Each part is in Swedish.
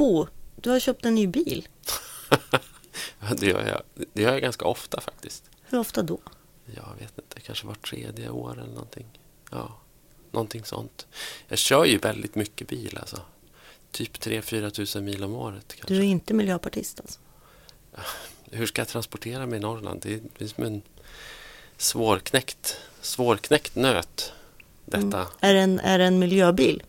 apropå, du har köpt en ny bil. Det, gör jag, det gör jag ganska ofta faktiskt. Hur ofta då? Jag vet inte, kanske var tredje år eller någonting. Ja, någonting sånt. Jag kör ju väldigt mycket bil alltså. Typ 3-4 tusen mil om året. Kanske. Du är inte miljöpartist alltså? Hur ska jag transportera mig i Norrland? Det är som en svårknäckt, svårknäckt nöt. Detta. Mm. Är, det en, är det en miljöbil?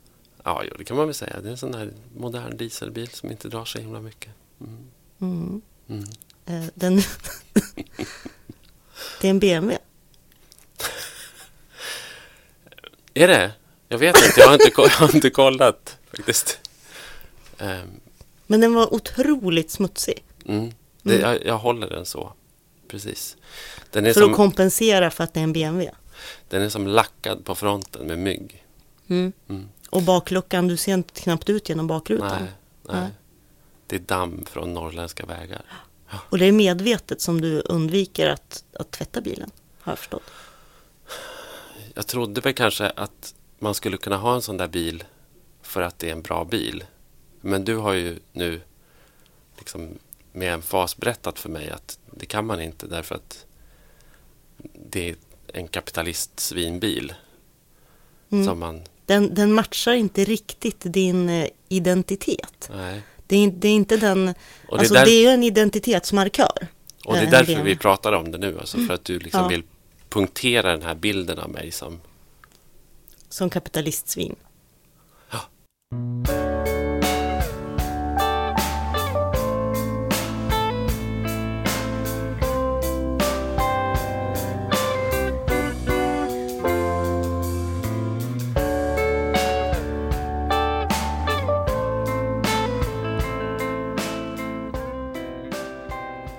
Ja, jo, det kan man väl säga. Det är en sån här modern dieselbil som inte drar så himla mycket. Mm. Mm. Mm. Eh, den... det är en BMW. Är det? Jag vet inte. Jag har inte, jag har inte kollat faktiskt. Ehm, Men den var otroligt smutsig. mm. Det, Mm. jag, jag håller den så. Precis. Den är, För att som, kompensera för att det är en BMW. den är som lackad på fronten med mygg. Och bakluckan, du ser inte knappt ut genom bakrutan. Nej, nej. Nej. Det är damm från norrländska vägar. Och det är medvetet som du undviker att, att tvätta bilen, har jag förstått. Jag trodde väl kanske att man skulle kunna ha en sån där bil för att det är en bra bil. Men du har ju nu liksom med en fas berättat för mig att det kan man inte därför att det är en kapitalistsvinbil Mm. som man... Den, den matchar inte riktigt din eh, identitet. Nej. Det är, det är inte den... Och det, alltså är där, det är en identitetsmarkör. och det är en därför vi pratar om det nu. Alltså för att du liksom Ja. vill punktera den här bilden av mig som... Som kapitalistsvin. Ja.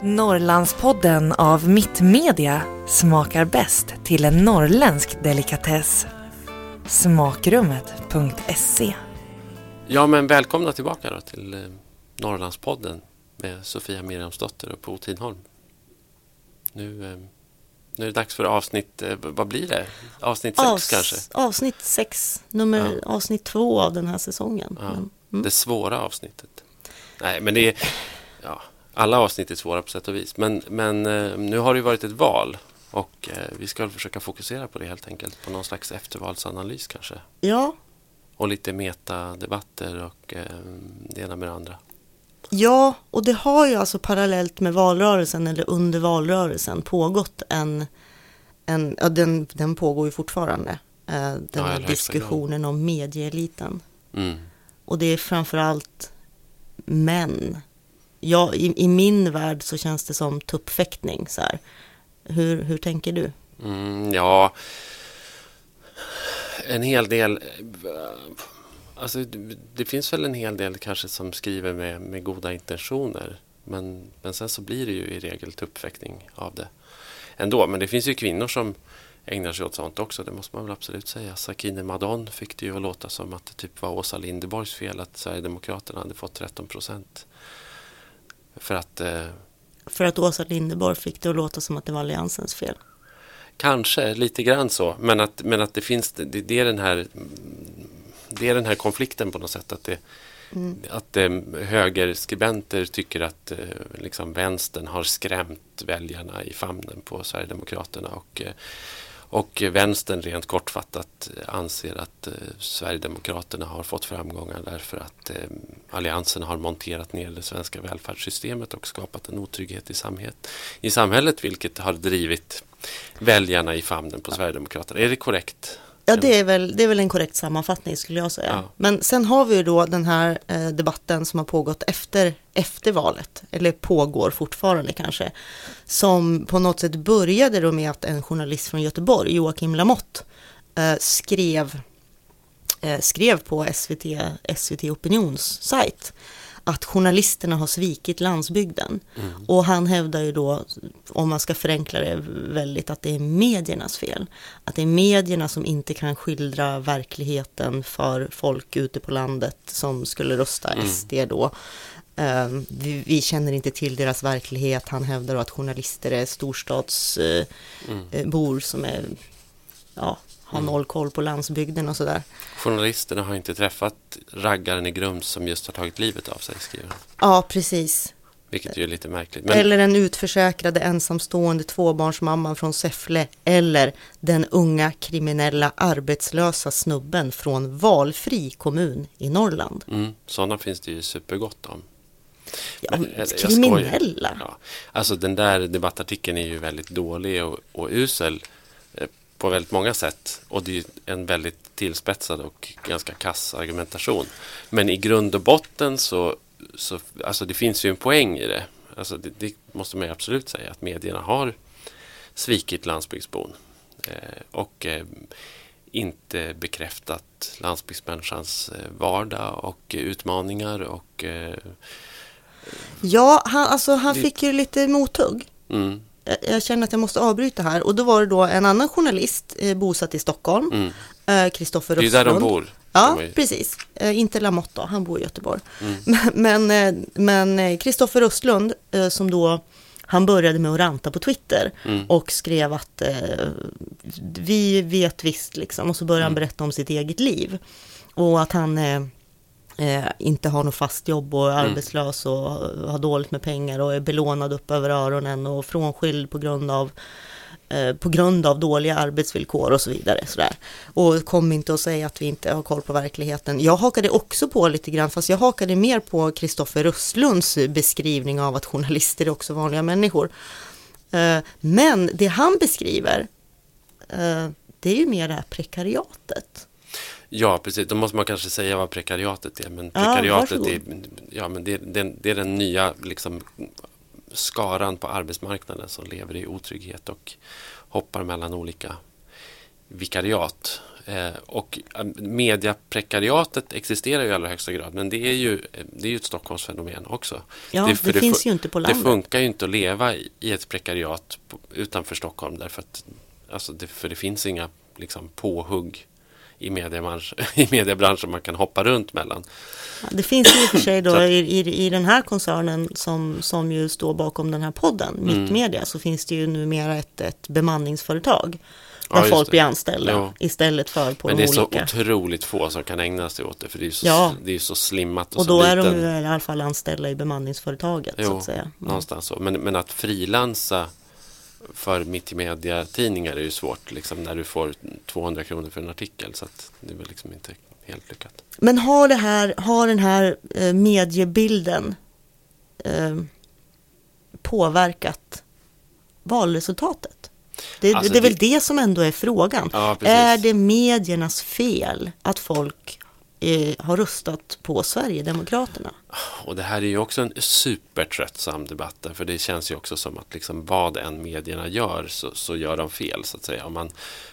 Norrlandspodden av Mittmedia smakar bäst till en norrländsk delikatess. Smakrummet.se Ja, men välkomna tillbaka då till eh, Norrlandspodden med Sofia Miriamsdotter och Po Tinholm. Nu, eh, nu är det dags för avsnitt, eh, vad blir det? Avsnitt sex Avs- kanske? Avsnitt sex, nummer, avsnitt två av den här säsongen. Ja, Men, mm. Det svåra avsnittet. Nej, men det är... Ja, alla avsnitt är svåra på sätt och vis. Men, men eh, nu har det ju varit ett val och eh, vi ska försöka fokusera på det helt enkelt. På någon slags eftervalsanalys kanske. ja, Och lite metadebatter och eh, det ena med det andra. ja, och det har ju alltså parallellt med valrörelsen eller under valrörelsen pågått en, en ja, den, den pågår ju fortfarande, den Ja, här diskussionen om medieeliten. Mm. Och det är framförallt män. Ja, i, I min värld så känns det som tuppfäktning. Så här. Hur, hur tänker du? Mm, ja, en hel del. Alltså, det, det finns väl en hel del kanske som skriver med, med goda intentioner. Men, men sen så blir det ju i regel tuppfäktning av det ändå. Men det finns ju kvinnor som ägnar sig åt sånt också. Det måste man väl absolut säga. Sakine Madon fick det ju att låta som att det typ var Åsa Linderborgs fel att Sverigedemokraterna hade fått 13 procent. För att eh, För att Åsa Linderborg fick det att låta som att det var Alliansens fel. Kanske lite grann så, men att, men att det finns, det, det, är den här, det är den här konflikten på något sätt. Att, det, att eh, högerskribenter tycker att eh, liksom vänstern har skrämt väljarna i famnen på Sverigedemokraterna. Och, eh, och vänstern rent kortfattat anser att eh, Sverigedemokraterna har fått framgångar därför att eh, Alliansen har monterat ner det svenska välfärdssystemet och skapat en otrygghet i, samhet, i samhället vilket har drivit väljarna i famnen på Sverigedemokraterna. Är det korrekt? Ja, det är, väl, det är väl en korrekt sammanfattning skulle jag säga. Ja. Men sen har vi ju då den här eh, debatten som har pågått efter, efter valet, eller pågår fortfarande kanske, som på något sätt började då med att en journalist från Göteborg, Joakim Lamotte, eh, skrev, eh, skrev på SVT, SVT Opinions sajt att journalisterna har svikit landsbygden. Och han hävdar ju då, om man ska förenkla det väldigt, att det är mediernas fel. Att det är medierna som inte kan skildra verkligheten för folk ute på landet som skulle rösta SD då. Eh, vi, vi känner inte till deras verklighet. Han hävdar att journalister är storstadsbor eh, Mm. eh, som är, ja, har noll koll på landsbygden och sådär. Journalisterna har inte träffat raggaren i Grums som just har tagit livet av sig, skriver. Ja, precis. Vilket ju är lite märkligt. Men, Eller den utförsäkrade ensamstående tvåbarnsmamman från Säffle. Eller den unga kriminella arbetslösa snubben från valfri kommun i Norrland. mm, sådana finns det ju supergott om. Ja, Men, eller, kriminella. Ja. Alltså den där debattartikeln är ju väldigt dålig och, och usel på väldigt många sätt. Och det är en väldigt tillspetsad och ganska kass argumentation. Men i grund och botten så, så alltså det finns ju en poäng i det. Alltså det, det måste man ju absolut säga att medierna har svikit landsbygdsbon. Eh, och eh, inte bekräftat landsbygdsmänniskans eh, vardag och utmaningar och eh, Ja, han, alltså, han Det- fick ju lite mothugg. mm, Jag- känner att jag måste avbryta här. Och då var det då en annan journalist eh, bosatt i Stockholm, mm. eh, Kristoffer Det är där de bor. Ja, ju- precis. Eh, inte Lamotte då, han bor i Göteborg. Mm. Men- eh, men eh, Kristoffer Östlund eh, som då, han började med att ranta på Twitter Mm. och skrev att eh, vi vet visst liksom. Och så började han Mm. berätta om sitt eget liv. Och att han eh, inte har något fast jobb och är Mm. arbetslös och har dåligt med pengar och är belånad upp över öronen och frånskild på grund av eh, på grund av dåliga arbetsvillkor och så vidare. Sådär. Och kom inte att säga att vi inte har koll på verkligheten. Jag hakade också på lite grann, fast jag hakade mer på Kristoffer Russlunds beskrivning av att journalister är också vanliga människor. Eh, Men det han beskriver, eh, det är ju mer det här prekariatet. Ja, precis. Då måste man kanske säga vad prekariatet är. Men Ja, prekariatet är, varsågod. ja, men det, det, det är den nya liksom, skaran på arbetsmarknaden som lever i otrygghet och hoppar mellan olika vikariat. Eh, och eh, mediaprekariatet existerar ju i allra högsta grad, men det är ju, det är ju ett Stockholmsfenomen också. Ja, det, för finns fu- ju inte på Det landet. funkar ju inte att leva i i ett prekariat på- utanför Stockholm därför att alltså det, för det finns inga liksom, påhugg i i mediebranschen man kan hoppa runt mellan. Det finns ju i och för sig Så då i, i, i den här koncernen som, som ju står bakom den här podden, Mm. Mittmedia, så finns det ju numera ett, ett bemanningsföretag. Ja, Där just folk det. blir anställda Ja. istället för på Men det de är så olika. otroligt få som kan ägna sig åt det för det är ju så, Ja. det är så slimmat och, Och så då är de ju i alla fall anställda i bemanningsföretaget så Jo, att säga. Mm. någonstans så. Men, men att frilansa för mitt i media-tidningar är ju svårt liksom, när du får 200 kronor för en artikel. Så det är väl liksom inte helt lyckat. Men har, det här, har den här eh, mediebilden eh, påverkat valresultatet? Det, Alltså, det är väl det- som ändå är frågan. Ja, är det mediernas fel att folk eh, har röstat på Sverigedemokraterna? Och det här är ju också en supertröttsam debatt. För det känns ju också som att liksom vad än medierna gör så, så gör de fel. så att säga. Om man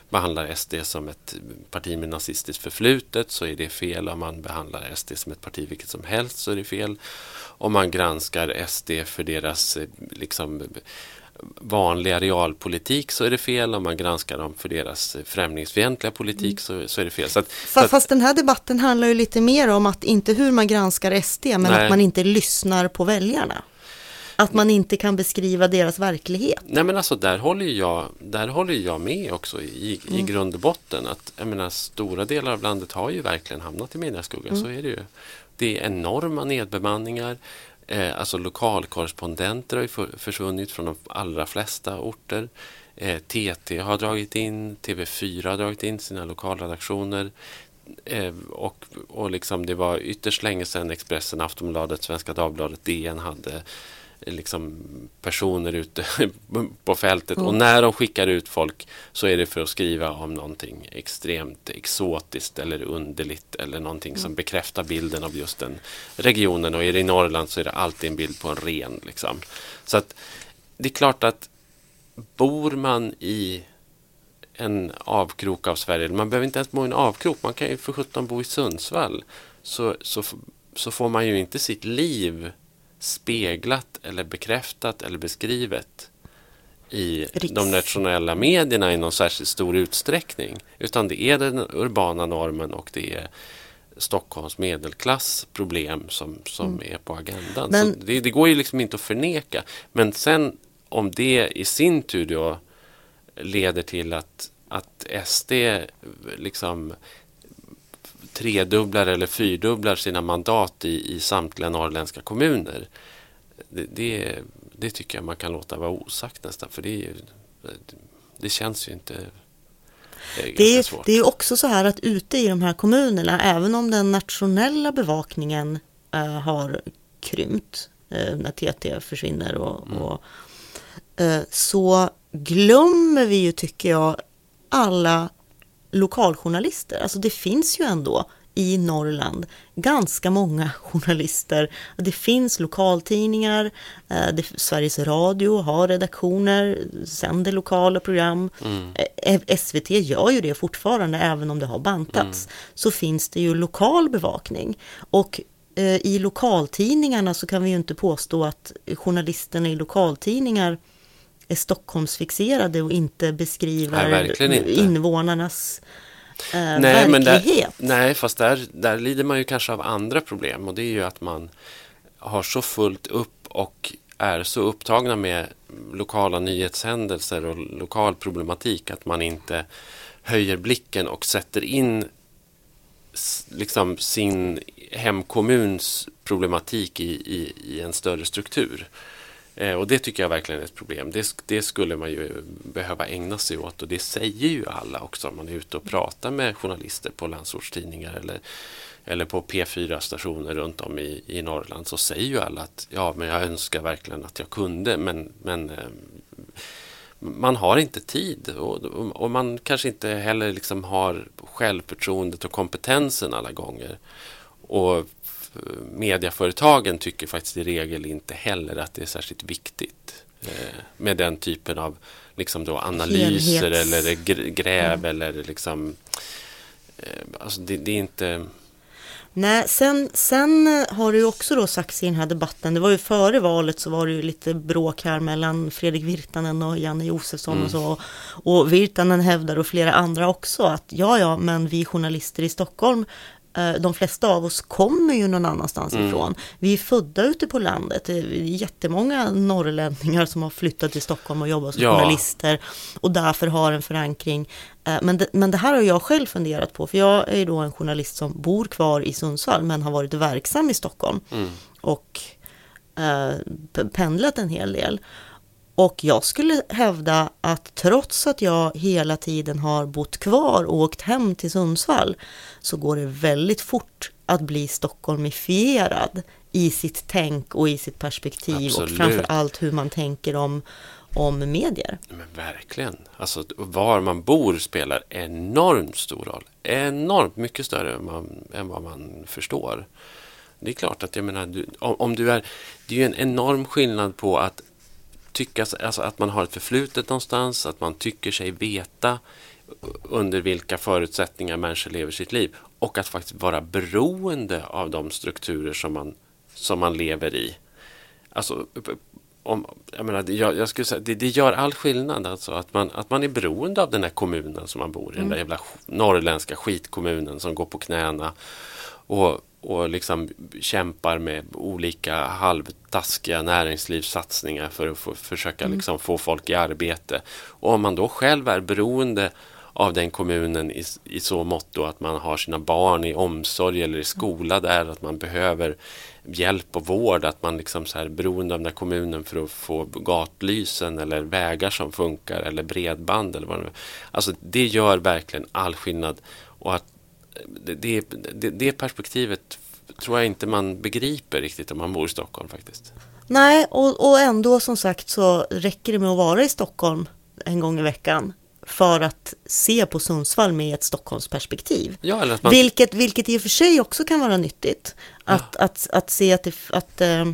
behandlar SD som ett parti med nazistiskt förflutet så är det fel. Om man behandlar SD som ett parti vilket som helst så är det fel. Om man granskar SD för deras eh, liksom, vanliga realpolitik så är det fel. Om man granskar dem för deras främlingsfientliga politik så, så är det fel. Så att, så Fa- att, Fast den här debatten handlar ju lite mer om att inte hur man granskar SD, men Nej. att man inte lyssnar på väljarna. Att man inte kan beskriva deras verklighet. Nej men alltså där håller jag, där håller jag med också i, i grund och botten. Att, jag menar, stora delar av landet har ju verkligen hamnat i mediaskuggan. Så är det ju. Det är enorma nedbemanningar. Eh, alltså lokalkorrespondenter har ju försvunnit från de allra flesta orter. Eh, TT har dragit in, TV4 har dragit in sina lokalredaktioner. Eh, och, och liksom det var ytterst länge sedan Expressen, Aftonbladet, Svenska Dagbladet, DN hade liksom personer ute på fältet. Och när de skickar ut folk så är det för att skriva om någonting extremt exotiskt eller underligt eller någonting som bekräftar bilden av just den regionen. Och är det i Norrland så är det alltid en bild på en ren. Liksom. Så att det är klart att bor man i en avkrok av Sverige. Man behöver inte ens bo i en avkrok. Man kan ju för sjutton bo i Sundsvall. Så, så, så får man ju inte sitt liv speglat eller bekräftat eller beskrivet i Riks. de nationella medierna i någon särskilt stor utsträckning. Utan det är den urbana normen och det är Stockholms medelklassproblem som, som är på agendan. Men- Så det, det går ju liksom inte att förneka. Men sen om det i sin tur då leder till att att SD liksom tredubblar eller fyrdubblar sina mandat i, i samtliga norrländska kommuner. Det, det, det, tycker jag man kan låta vara osagt nästan, för det, det känns ju inte det är, det är också så här att ute i de här kommunerna, även om den nationella bevakningen äh, har krympt äh, när TT försvinner och, mm. och äh, så glömmer vi ju, tycker jag, alla lokaljournalister. Alltså det finns ju ändå i Norrland ganska många journalister. Det finns lokaltidningar, eh, det, Sveriges Radio har redaktioner, sänder lokala program. Mm. Eh, SVT gör ju det fortfarande, även om det har bantats. Mm. Så finns det ju lokal bevakning. Och eh, i lokaltidningarna så kan vi ju inte påstå att journalisterna i lokaltidningar är Stockholmsfixerade och inte beskriver Nej, inte. invånarnas eh, nej, verklighet. Men där, nej, fast där, där lider man ju kanske av andra problem och det är ju att man har så fullt upp och är så upptagna med lokala nyhetshändelser och lokal problematik att man inte höjer blicken och sätter in liksom sin hemkommuns problematik i, i, i en större struktur. Eh, och det tycker jag verkligen är ett problem. Det, det, skulle man ju behöva ägna sig åt och det säger ju alla också om man är ute och pratar med journalister på landsortstidningar eller, eller på P4-stationer runt om i, i Norrland så säger ju alla att ja, men jag önskar verkligen att jag kunde men, men eh, man har inte tid och, och, man kanske inte heller liksom har självförtroendet och kompetensen alla gånger. Och mediaföretagen tycker faktiskt i regel inte heller att det är särskilt viktigt eh, med den typen av liksom då analyser Helhets. eller gräv mm. eller liksom eh, alltså det, det, är inte Nej, sen, sen har det ju också då sagts i den här debatten, det var ju före valet så var det ju lite bråk här mellan Fredrik Virtanen och Janne Josefsson mm. och så. Och Virtanen hävdar och flera andra också att ja, ja, men vi journalister i Stockholm de flesta av oss kommer ju någon annanstans mm. ifrån. Vi är födda ute på landet. Det är jättemånga norrlänningar som har flyttat till Stockholm och jobbat som ja. journalister och därför har en förankring. Eh, men det, men det här har jag själv funderat på, för jag är ju då en journalist som bor kvar i Sundsvall men har varit verksam i Stockholm mm. och eh, pendlat en hel del. Och jag skulle hävda att trots att jag hela tiden har bott kvar och åkt hem till Sundsvall så går det väldigt fort att bli stockholmifierad i sitt tänk och i sitt perspektiv Absolut. och framför allt hur man tänker om, om medier. Men verkligen. Alltså, var man bor spelar enormt stor roll. Enormt mycket större än, man, än vad man förstår. Det är klart att jag menar, du, om, om, du är... Det är ju en enorm skillnad på att tycka, alltså att man har ett förflutet någonstans, att man tycker sig veta under vilka förutsättningar människor lever sitt liv och att faktiskt vara beroende av de strukturer som man, som man lever i. Alltså, om, jag, menar, jag, jag skulle säga, det, det, gör all skillnad alltså att man, att man är beroende av den här kommunen som man bor i, mm. den där jävla norrländska skitkommunen som går på knäna och och liksom kämpar med olika halvtaskiga näringslivssatsningar för att få, försöka mm. liksom få folk i arbete. Och om man då själv är beroende av den kommunen i, i så mått att man har sina barn i omsorg eller i skola där, att man behöver hjälp och vård, att man liksom så här beroende av den kommunen för att få gatlysen eller vägar som funkar eller bredband eller vad det är. Alltså det gör verkligen all skillnad och att det, det, det perspektivet tror jag inte man begriper riktigt om man bor i Stockholm faktiskt. Nej, och, och ändå som sagt så räcker det med att vara i Stockholm en gång i veckan för att se på Sundsvall med ett Stockholmsperspektiv. Ja, eller man... vilket, vilket i och för sig också kan vara nyttigt. Att, ja. att, att se att, det, att eh,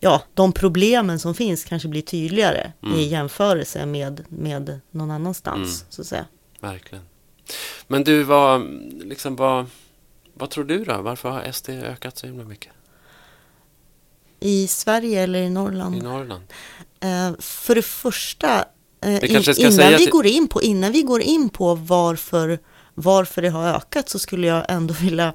ja, de problemen som finns kanske blir tydligare mm. i jämförelse med, med någon annanstans. Mm. Så att säga. Verkligen. Men du, vad, liksom, vad, vad tror du då? Varför har SD ökat så himla mycket? I Sverige eller i Norrland? I Norrland. Eh, för det första, eh, in, innan, vi går in på, innan vi går in på varför, varför det har ökat så skulle jag ändå vilja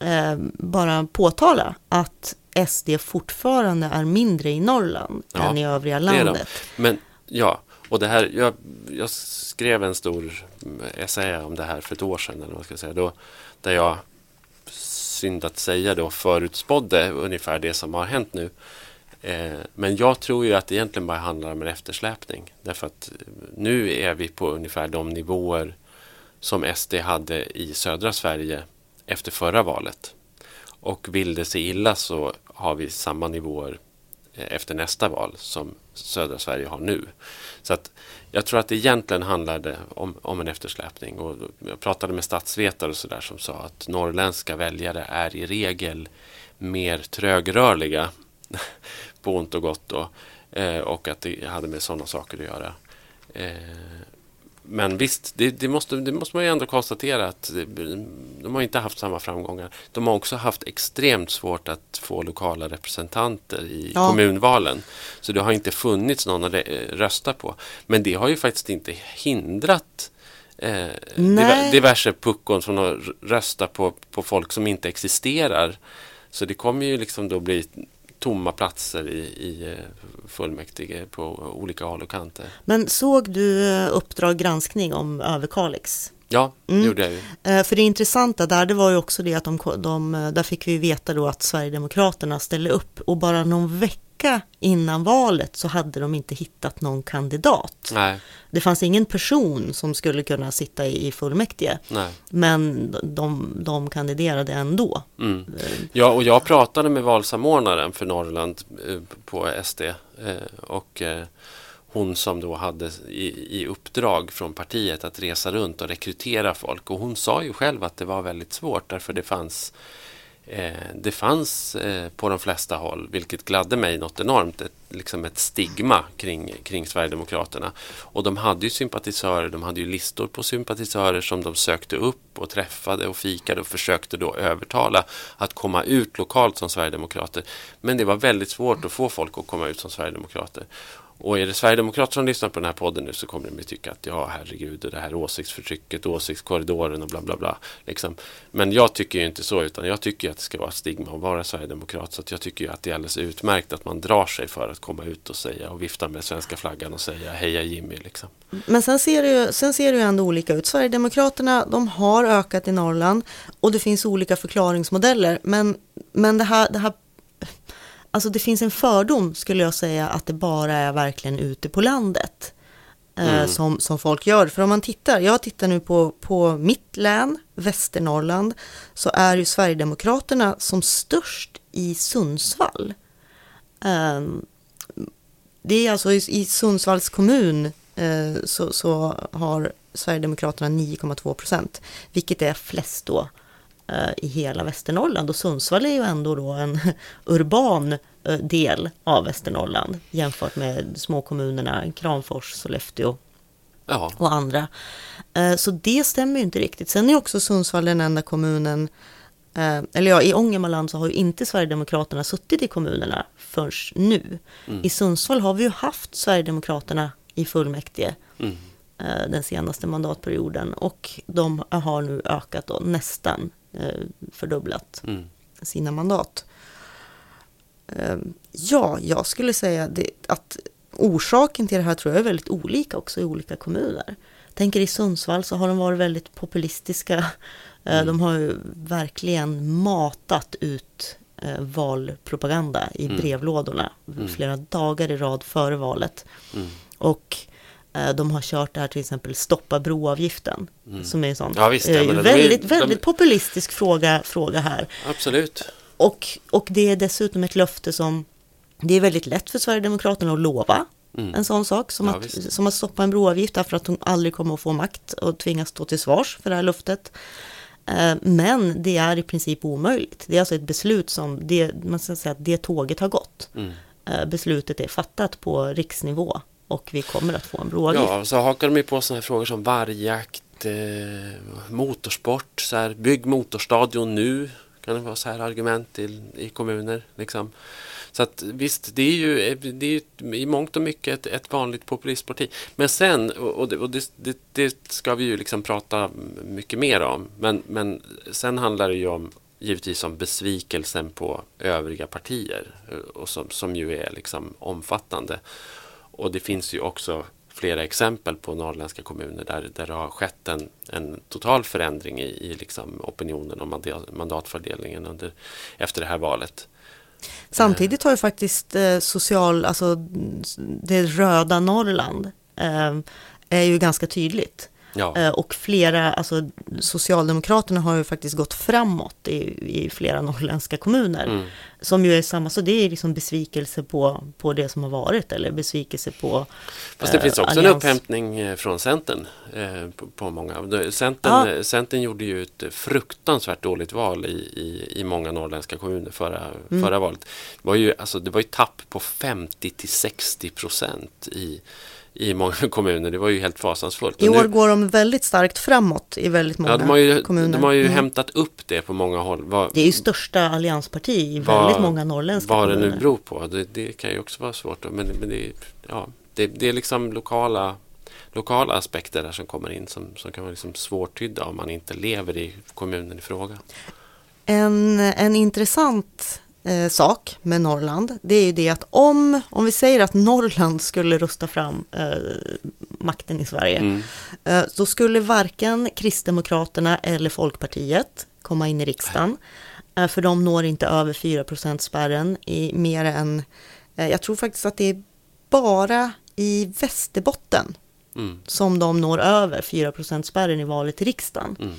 eh, bara påtala att SD fortfarande är mindre i Norrland ja, än i övriga landet. Men ja, och det här, jag, jag skrev en stor essä om det här för ett år sedan, eller vad ska jag säga, då, där jag, synd att säga då, förutspådde ungefär det som har hänt nu. Eh, men jag tror ju att det egentligen bara handlar om en eftersläpning. Därför att eh, nu är vi på ungefär de nivåer som SD hade i södra Sverige efter förra valet. Och vill det sig illa så har vi samma nivåer eh, efter nästa val som södra Sverige har nu. Så att jag tror att det egentligen handlade om, om en eftersläpning. Och jag pratade med statsvetare och så där som sa att norrländska väljare är i regel mer trögrörliga på ont och gott då, eh, och att det hade med sådana saker att göra. Eh, men visst, det, det, måste, det måste man ju ändå konstatera att de har inte haft samma framgångar. De har också haft extremt svårt att få lokala representanter i ja. kommunvalen. Så det har inte funnits någon att rösta på. Men det har ju faktiskt inte hindrat eh, diverse puckon från att rösta på, på folk som inte existerar. Så det kommer ju liksom då bli tomma platser i, i eh, fullmäktige på olika håll och kanter. Men såg du eh, Uppdrag granskning om Överkalix? Ja, det mm. gjorde jag ju. Eh, för det intressanta där, det var ju också det att de, de, där fick vi veta då att Sverigedemokraterna ställde upp och bara någon vecka innan valet så hade de inte hittat någon kandidat. Nej. Det fanns ingen person som skulle kunna sitta i fullmäktige. Nej. Men de, de kandiderade ändå. Mm. Ja, och jag pratade med valsamordnaren för Norrland eh, på SD. Eh, och eh, hon som då hade i, i uppdrag från partiet att resa runt och rekrytera folk. Och hon sa ju själv att det var väldigt svårt därför det fanns Eh, det fanns eh, på de flesta håll, vilket gladde mig något enormt, ett, liksom ett stigma kring, kring Sverigedemokraterna. Och de hade ju sympatisörer, de hade ju listor på sympatisörer som de sökte upp och träffade och fikade och försökte då övertala att komma ut lokalt som Sverigedemokrater. Men det var väldigt svårt att få folk att komma ut som Sverigedemokrater. Och är det Sverigedemokrater som lyssnar på den här podden nu så kommer de att tycka att ja, herregud, och det här åsiktsförtrycket, åsiktskorridoren och bla bla bla. Liksom. Men jag tycker ju inte så, utan jag tycker att det ska vara ett stigma att vara Sverigedemokrat. Så jag tycker ju att det är alldeles utmärkt att man drar sig för att komma ut och säga och vifta med svenska flaggan och säga heja Jimmy. Liksom. Men sen ser, det ju, sen ser det ju ändå olika ut. Sverigedemokraterna, de har ökat i Norrland och det finns olika förklaringsmodeller. Men, men det här, det här Alltså det finns en fördom skulle jag säga att det bara är verkligen ute på landet. Eh, mm. som, som folk gör. För om man tittar, jag tittar nu på, på mitt län, Västernorrland, så är ju Sverigedemokraterna som störst i Sundsvall. Um, det är alltså i, i Sundsvalls kommun uh, så, så har Sverigedemokraterna 9,2 procent, vilket är flest då Eh, i hela Västernorrland och Sundsvall är ju ändå då en urban eh, del av Västernorrland jämfört med småkommunerna Kramfors, Sollefteå ja. och andra. Eh, så det stämmer ju inte riktigt. Sen är också Sundsvall den enda kommunen eller ja, i Ångermanland så har ju inte Sverigedemokraterna suttit i kommunerna först nu. Mm. I Sundsvall har vi ju haft Sverigedemokraterna i fullmäktige mm. den senaste mandatperioden och de har nu ökat då nästan Eh, fördubblat mm. sina mandat. Ehm, ja, jag skulle säga det, att orsaken till det här tror jag är väldigt olika också i olika kommuner. Tänker i Sundsvall så har de varit väldigt populistiska. Eh, mm. De har ju verkligen matat ut eh, valpropaganda i mm. brevlådorna mm. flera dagar i rad före valet. Mm. Och Eh, de har kört det här till exempel stoppa broavgiften. Mm. Som är en sån ja, visst, ja, eh, väldigt, de, väldigt populistisk fråga, fråga här. Absolut. Och, och det är dessutom ett löfte som det är väldigt lätt för Sverigedemokraterna att lova. Mm. En sån sak som, ja, att, som att stoppa en broavgift därför att de aldrig kommer att få makt och tvingas stå till svars för det här löftet. Eh, men det är i princip omöjligt. Det är alltså ett beslut som, det, man ska säga att det tåget har gått. Mm. Beslutet är fattat på riksnivå och vi kommer att få en broavgift. Ja, så hakar de ju på sådana här frågor som vargjakt, eh, motorsport, så här, bygg motorstadion nu, kan det vara så här argument till, i kommuner. Liksom. Så att visst, det är ju, eh, det är ju i mångt och mycket ett, ett vanligt populistparti. Men sen, och, det, och det, det, det, ska vi ju liksom prata mycket mer om, men, men sen handlar det ju om givetvis om besvikelsen på övriga partier eh, och som, som ju är liksom omfattande. Och det finns ju också flera exempel på norrländska kommuner där, där det har skett en, en total förändring i, i liksom opinionen och mandatfördelningen under, efter det här valet. Samtidigt har ju faktiskt eh, social, alltså mm, det röda Norrland eh, är ju ganska tydligt. Ja. Eh, och flera, alltså Socialdemokraterna har ju faktiskt gått framåt i, i flera norrländska kommuner. Mm. Som ju är samma, så det är liksom besvikelse på, på det som har varit eller besvikelse på Fast det eh, finns också allians. en upphämtning eh, från Centern eh, på, på många. Centern, Ja. eh, Centern gjorde ju ett fruktansvärt dåligt val i, i, i många norrländska kommuner förra, Mm. förra valet. Det var, ju, alltså, det var ju tapp på 50 till 60 procent i, i många kommuner. Det var ju helt fasansfullt. I år nu- går de väldigt starkt framåt i väldigt många ja, de har ju, kommuner. de har ju Mm. hämtat upp det på många håll. Vad, Det är ju största alliansparti i vad- väldigt många norrländska Vad det kommuner. nu beror på. Det, det kan ju också vara svårt. Men, men det, ja, det, det är liksom lokala, lokala aspekter där som kommer in som, som kan vara liksom svårtydda om man inte lever i kommunen i fråga. En, en intressant eh, sak med Norrland, det är ju det att om, om vi säger att Norrland skulle rösta fram eh, makten i Sverige, Mm. eh, så skulle varken Kristdemokraterna eller Folkpartiet komma in i riksdagen, eh, för de når inte över 4 spärren i mer än, eh, jag tror faktiskt att det är bara i Västerbotten Mm. som de når över 4 spärren i valet till riksdagen. Mm.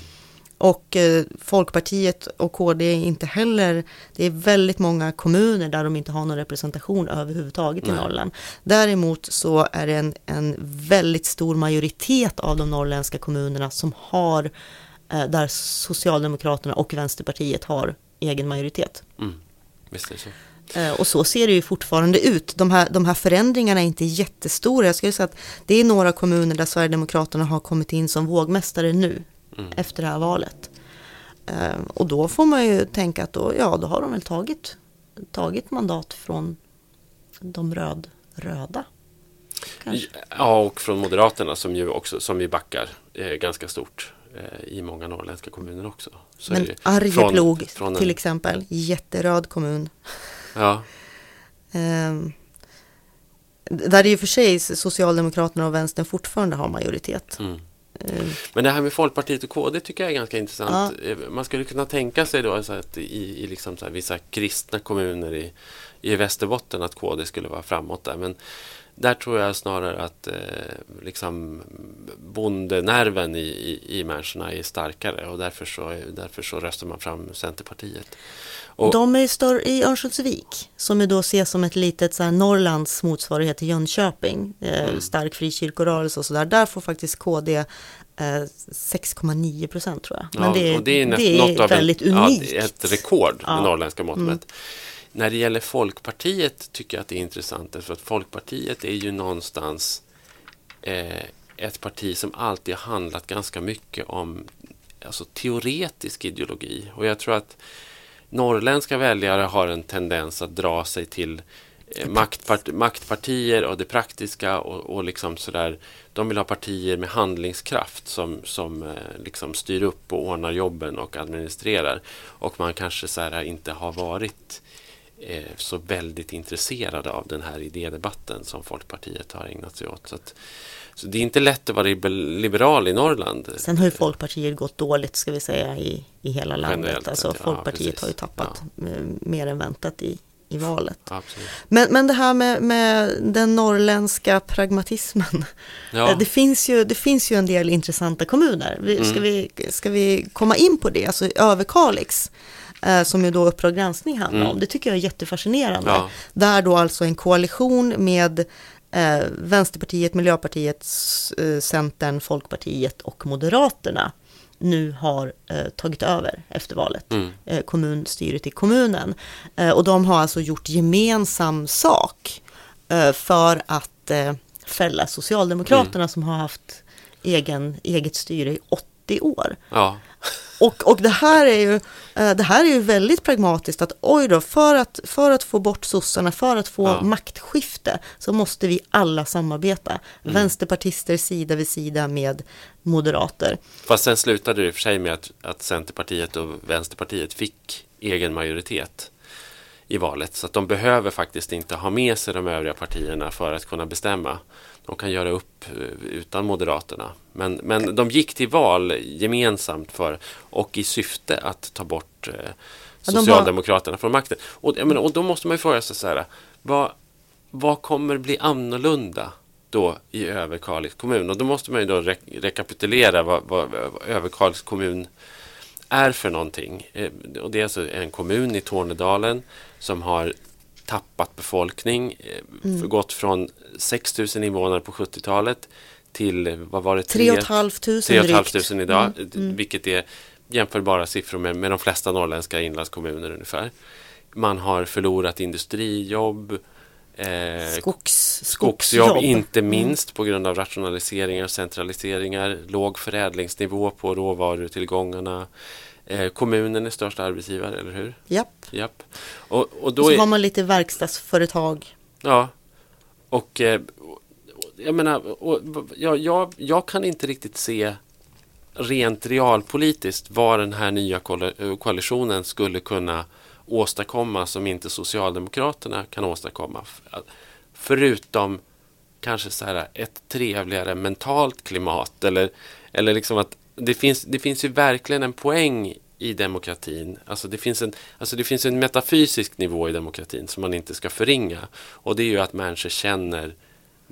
Och eh, Folkpartiet och KD är inte heller, det är väldigt många kommuner där de inte har någon representation överhuvudtaget i Nej. Norrland. Däremot så är det en, en väldigt stor majoritet av de norrländska kommunerna som har, eh, där Socialdemokraterna och Vänsterpartiet har egen majoritet. Mm. Visst är det så. Eh, Och så ser det ju fortfarande ut. De här, de här förändringarna är inte jättestora. Jag skulle säga att det är några kommuner där Sverigedemokraterna har kommit in som vågmästare nu, Mm. efter det här valet. Eh, Och då får man ju tänka att då, ja, då har de väl tagit, tagit mandat från de röd, röda. Kanske. Ja, och från Moderaterna som ju också som vi backar eh, ganska stort eh, i många norrländska kommuner också. Så Men Arjeplog från- från en- till exempel, jätteröd kommun. Ja, Eh, Där i och för sig Socialdemokraterna och Vänstern fortfarande har majoritet. mm. Eh, Men det här med Folkpartiet och KD tycker jag är ganska intressant. Eh, Man skulle kunna tänka sig då så att i, i liksom så vissa kristna kommuner i, i Västerbotten att KD skulle vara framåt där. Men där tror jag snarare att eh, liksom bondenerven i, i, i människorna är starkare och därför så, därför så röstar man fram Centerpartiet. Och, De är större i Örnsköldsvik, som är då ses som ett litet så här, Norrlands motsvarighet till Jönköping. Eh, Mm. Stark frikyrkorörelse och sådär. Där får faktiskt KD eh, 6,9 procent tror jag. Men Ja, det är, det är, det är väldigt unikt. Ja, ett rekord med Ja. Mm. norrländska mått mätt. När det gäller Folkpartiet tycker jag att det är intressant för att Folkpartiet är ju någonstans eh, ett parti som alltid har handlat ganska mycket om alltså, teoretisk ideologi. Och jag tror att norrländska väljare har en tendens att dra sig till eh, maktpart maktpartier och det praktiska och, och liksom sådär. De vill ha partier med handlingskraft som, som eh, liksom styr upp och ordnar jobben och administrerar. Och man kanske så här inte har varit så väldigt intresserade av den här idédebatten som Folkpartiet har ägnat sig åt. Så, att, så det är inte lätt att vara liber- liberal i Norrland. Sen har ju Folkpartiet gått dåligt ska vi säga i, i hela landet. Generellt Alltså ja, Folkpartiet precis. har ju tappat eh, mer än väntat i, i valet. Absolut. Men, men det här med, med den norrländska pragmatismen. Ja. Eh, Det, finns ju, det finns ju en del intressanta kommuner. Vi, ska, Mm. vi, ska vi komma in på det? Alltså Överkalix, eh, som ju då Uppdrag granskning handlar Mm. om. Det tycker jag är jättefascinerande. Ja. Där då alltså en koalition med eh, Vänsterpartiet, Miljöpartiet, eh, Centern, Folkpartiet och Moderaterna nu har eh, tagit över efter valet, Mm. eh, kommunstyret i kommunen. Eh, och de har alltså gjort gemensam sak eh, för att eh, fälla Socialdemokraterna som har haft egen, eget styre i 80 år. Ja. Och, och det, här är ju, eh, det här är ju väldigt pragmatiskt att oj då, för att, för att få bort sossarna, för att få Ja. maktskifte så måste vi alla samarbeta. Vänsterpartister sida vid sida med moderater. Fast sen slutade det i och för sig med att, att Centerpartiet och Vänsterpartiet fick egen majoritet i valet. Så att de behöver faktiskt inte ha med sig de övriga partierna för att kunna bestämma. De kan göra upp eh, utan Moderaterna. Men, men de gick till val gemensamt för och i syfte att ta bort eh, Socialdemokraterna från makten. Och, menar, och då måste man ju fråga sig så här. Vad, vad kommer bli annorlunda då i Överkalix kommun? Och då måste man ju då re rekapitulera vad, vad, vad Överkalix kommun är för någonting. Eh, och det är alltså en kommun i Tornedalen som har tappat befolkning. Eh, mm. Gått från 6 000 invånare på 70-talet till vad var det? 3 500 idag. Mm. Mm. Vilket är jämförbara siffror med, med de flesta norrländska inlandskommuner ungefär. Man har förlorat industrijobb, eh, Skogs, skogsjobb, skogsjobb, inte mm. minst på grund av rationaliseringar och centraliseringar, låg förädlingsnivå på råvarutillgångarna. Eh, kommunen är största arbetsgivare, eller hur? Japp. Japp. Och, och då och så är, har man lite verkstadsföretag. Ja, och eh, jag menar, och, jag, jag, jag kan inte riktigt se rent realpolitiskt vad den här nya koalitionen skulle kunna åstadkomma som inte Socialdemokraterna kan åstadkomma. Förutom kanske så här ett trevligare mentalt klimat eller, eller liksom att det finns, det finns ju verkligen en poäng i demokratin. Alltså det, finns en, alltså det finns en metafysisk nivå i demokratin som man inte ska förringa. Och det är ju att människor känner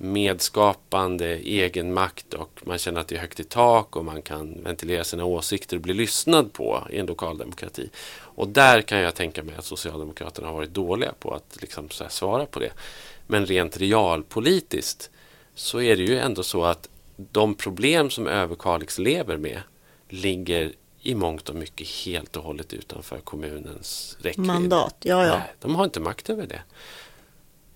medskapande, egen makt och man känner att det är högt i tak och man kan ventilera sina åsikter och bli lyssnad på i en lokal demokrati. Och där kan jag tänka mig att Socialdemokraterna har varit dåliga på att liksom svara på det. Men rent realpolitiskt så är det ju ändå så att de problem som Överkalix lever med ligger i mångt och mycket helt och hållet utanför kommunens räckvidd. Mandat, ja ja. Nej, de har inte makt över det.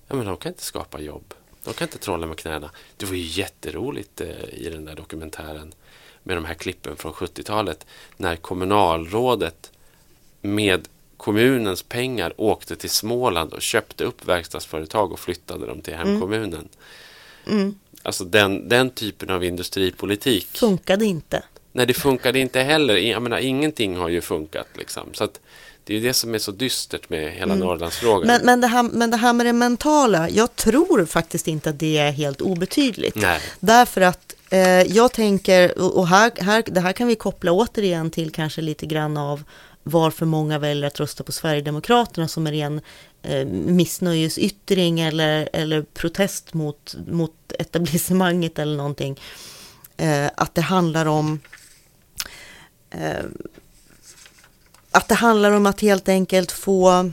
Ja, men de kan inte skapa jobb. De kan inte trolla med knäna. Det var ju jätteroligt eh, i den där dokumentären med de här klippen från 70-talet när kommunalrådet med kommunens pengar åkte till Småland och köpte upp verkstadsföretag och flyttade dem till hemkommunen. Mm. Mm. Alltså den, den typen av industripolitik. Funkade inte. Nej, det funkade inte heller. Jag menar, ingenting har ju funkat. Liksom. Så att det är det som är så dystert med hela mm. Norrlandsfrågan. Men, men, det här, men det här med det mentala, jag tror faktiskt inte att det är helt obetydligt. Nej. Därför att eh, jag tänker, och här, här, det här kan vi koppla återigen till kanske lite grann av varför många väljer att rösta på Sverigedemokraterna som är en eh, missnöjesyttring eller, eller protest mot, mot etablissemanget eller någonting. Eh, att det handlar om eh, att det handlar om att helt enkelt få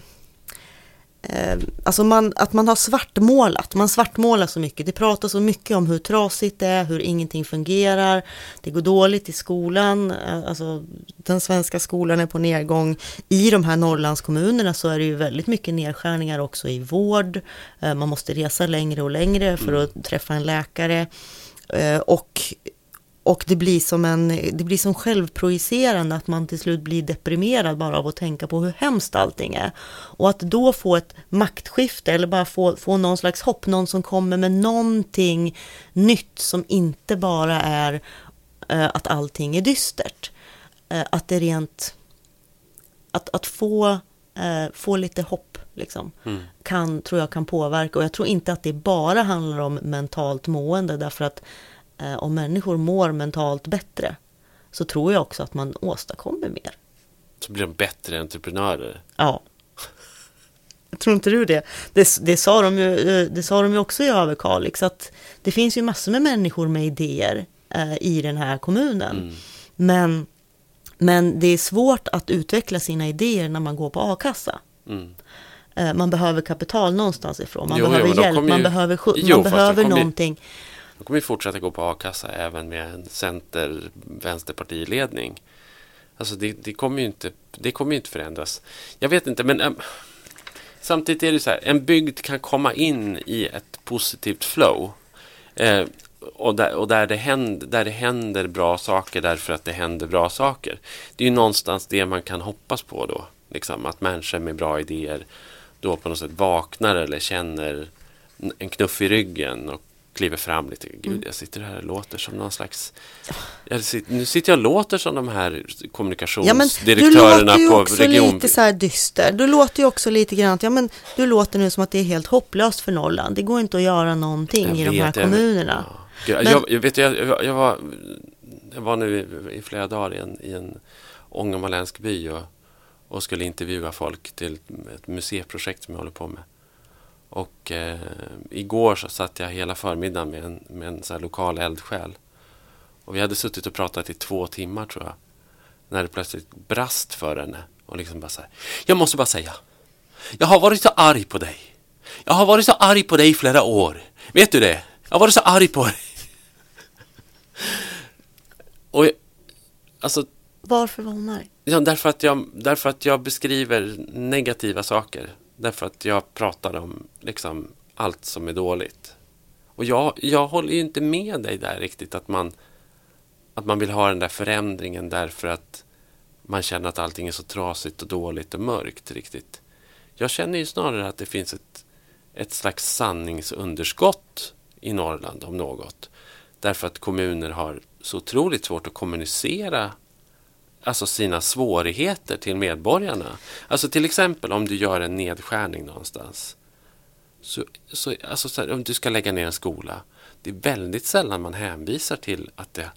eh, Alltså man, att man har svartmålat, man svartmålar så mycket. Det pratas så mycket om hur trasigt det är, hur ingenting fungerar. Det går dåligt i skolan, eh, alltså den svenska skolan är på nedgång. I de här Norrlandskommunerna så är det ju väldigt mycket nedskärningar också i vård. Eh, man måste resa längre och längre för att träffa en läkare. Och och det blir som en, det blir som självprojicerande att man till slut blir deprimerad bara av att tänka på hur hemskt allting är. Och att då få ett maktskifte eller bara få, få någon slags hopp, någon som kommer med någonting nytt som inte bara är eh, att allting är dystert. Eh, att det rent, att, att få, eh, få lite hopp liksom, mm. kan, tror jag kan påverka. Och jag tror inte att det bara handlar om mentalt mående därför att om människor mår mentalt bättre så tror jag också att man åstadkommer mer. Så blir de bättre entreprenörer? Ja. Tror inte du det? Det, det, sa, de ju, eh, det sa de ju också i Överkalix, att det finns ju massor med människor med idéer eh, i den här kommunen. Mm. Men, men det är svårt att utveckla sina idéer när man går på a-kassa. Mm. Eh, man behöver kapital någonstans ifrån, man jo, behöver jo, hjälp, man ju... behöver, man jo, behöver någonting. Ju de kommer ju fortsätta gå på a-kassa även med en center vänsterpartiledning. Alltså det, det, kommer ju inte, det kommer inte förändras. Jag vet inte, men äm, samtidigt är det så här. En bygd kan komma in i ett positivt flow. Eh, och, där, och där, det händer, där det händer bra saker därför att det händer bra saker. Det är ju någonstans det man kan hoppas på då. Liksom, att människor med bra idéer då på något sätt vaknar eller känner en knuff i ryggen och kliver fram lite. Gud, jag sitter här och låter som någon slags... Jag sitter, nu sitter jag och låter som de här Ja, men du kommunikationsdirektörerna låter ju också region... lite så här dyster. Du låter ju också lite grann, att, ja men du låter nu som att det är helt hopplöst för Norrland. Det går inte att göra någonting Jag i de vet, här jag- kommunerna. Ja. Gud, Men- Jag, jag, vet, jag, jag, jag, var, jag var nu i, i flera dagar i en, i en ångermanländsk by och, och skulle intervjua folk till ett museiprojekt som jag håller på med. Och eh, igår så satt jag hela förmiddagen med en, med en så lokal eldsjäl. Och vi hade suttit och pratat i två timmar tror jag. När det plötsligt brast för henne. Och liksom bara så här. Jag måste bara säga. Jag har varit så arg på dig. Jag har varit så arg på dig i flera år. Vet du det? Jag har varit så arg på dig. Och jag- alltså, Varför var hon arg? ja, därför, att jag, därför att jag beskriver negativa saker. Därför att jag pratar om liksom, allt som är dåligt. Och jag, jag håller ju inte med dig där riktigt att man, att man vill ha den där förändringen därför att man känner att allting är så trasigt och dåligt och mörkt riktigt. Jag känner ju snarare att det finns ett, ett slags sanningsunderskott i Norrland om något. Därför att kommuner har så otroligt svårt att kommunicera alltså sina svårigheter till medborgarna. Alltså till exempel om du gör en nedskärning någonstans. Så, så, alltså så här, om du ska lägga ner en skola. Det är väldigt sällan man hänvisar till att det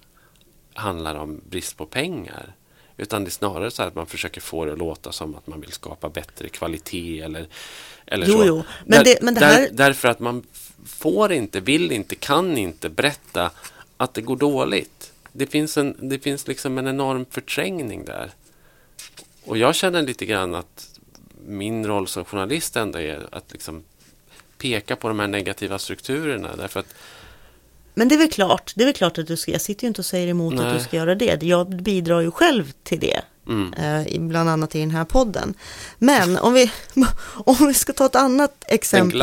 handlar om brist på pengar. Utan det är snarare så att man försöker få det att låta som att man vill skapa bättre kvalitet eller, eller Jo, så. jo, men Där- det- men det där, här- Därför att man får inte, vill inte, kan inte berätta att det går dåligt. Det finns, en, det finns liksom en enorm förträngning där. Och jag känner lite grann att min roll som journalist ändå är att liksom peka på de här negativa strukturerna. Därför att Men det är väl klart, det är klart att du ska, jag sitter ju inte och säger emot att Nej. du ska göra det. Jag bidrar ju själv till det. Mm. eh, bland annat i den här podden. Men om vi, om vi ska ta ett annat exempel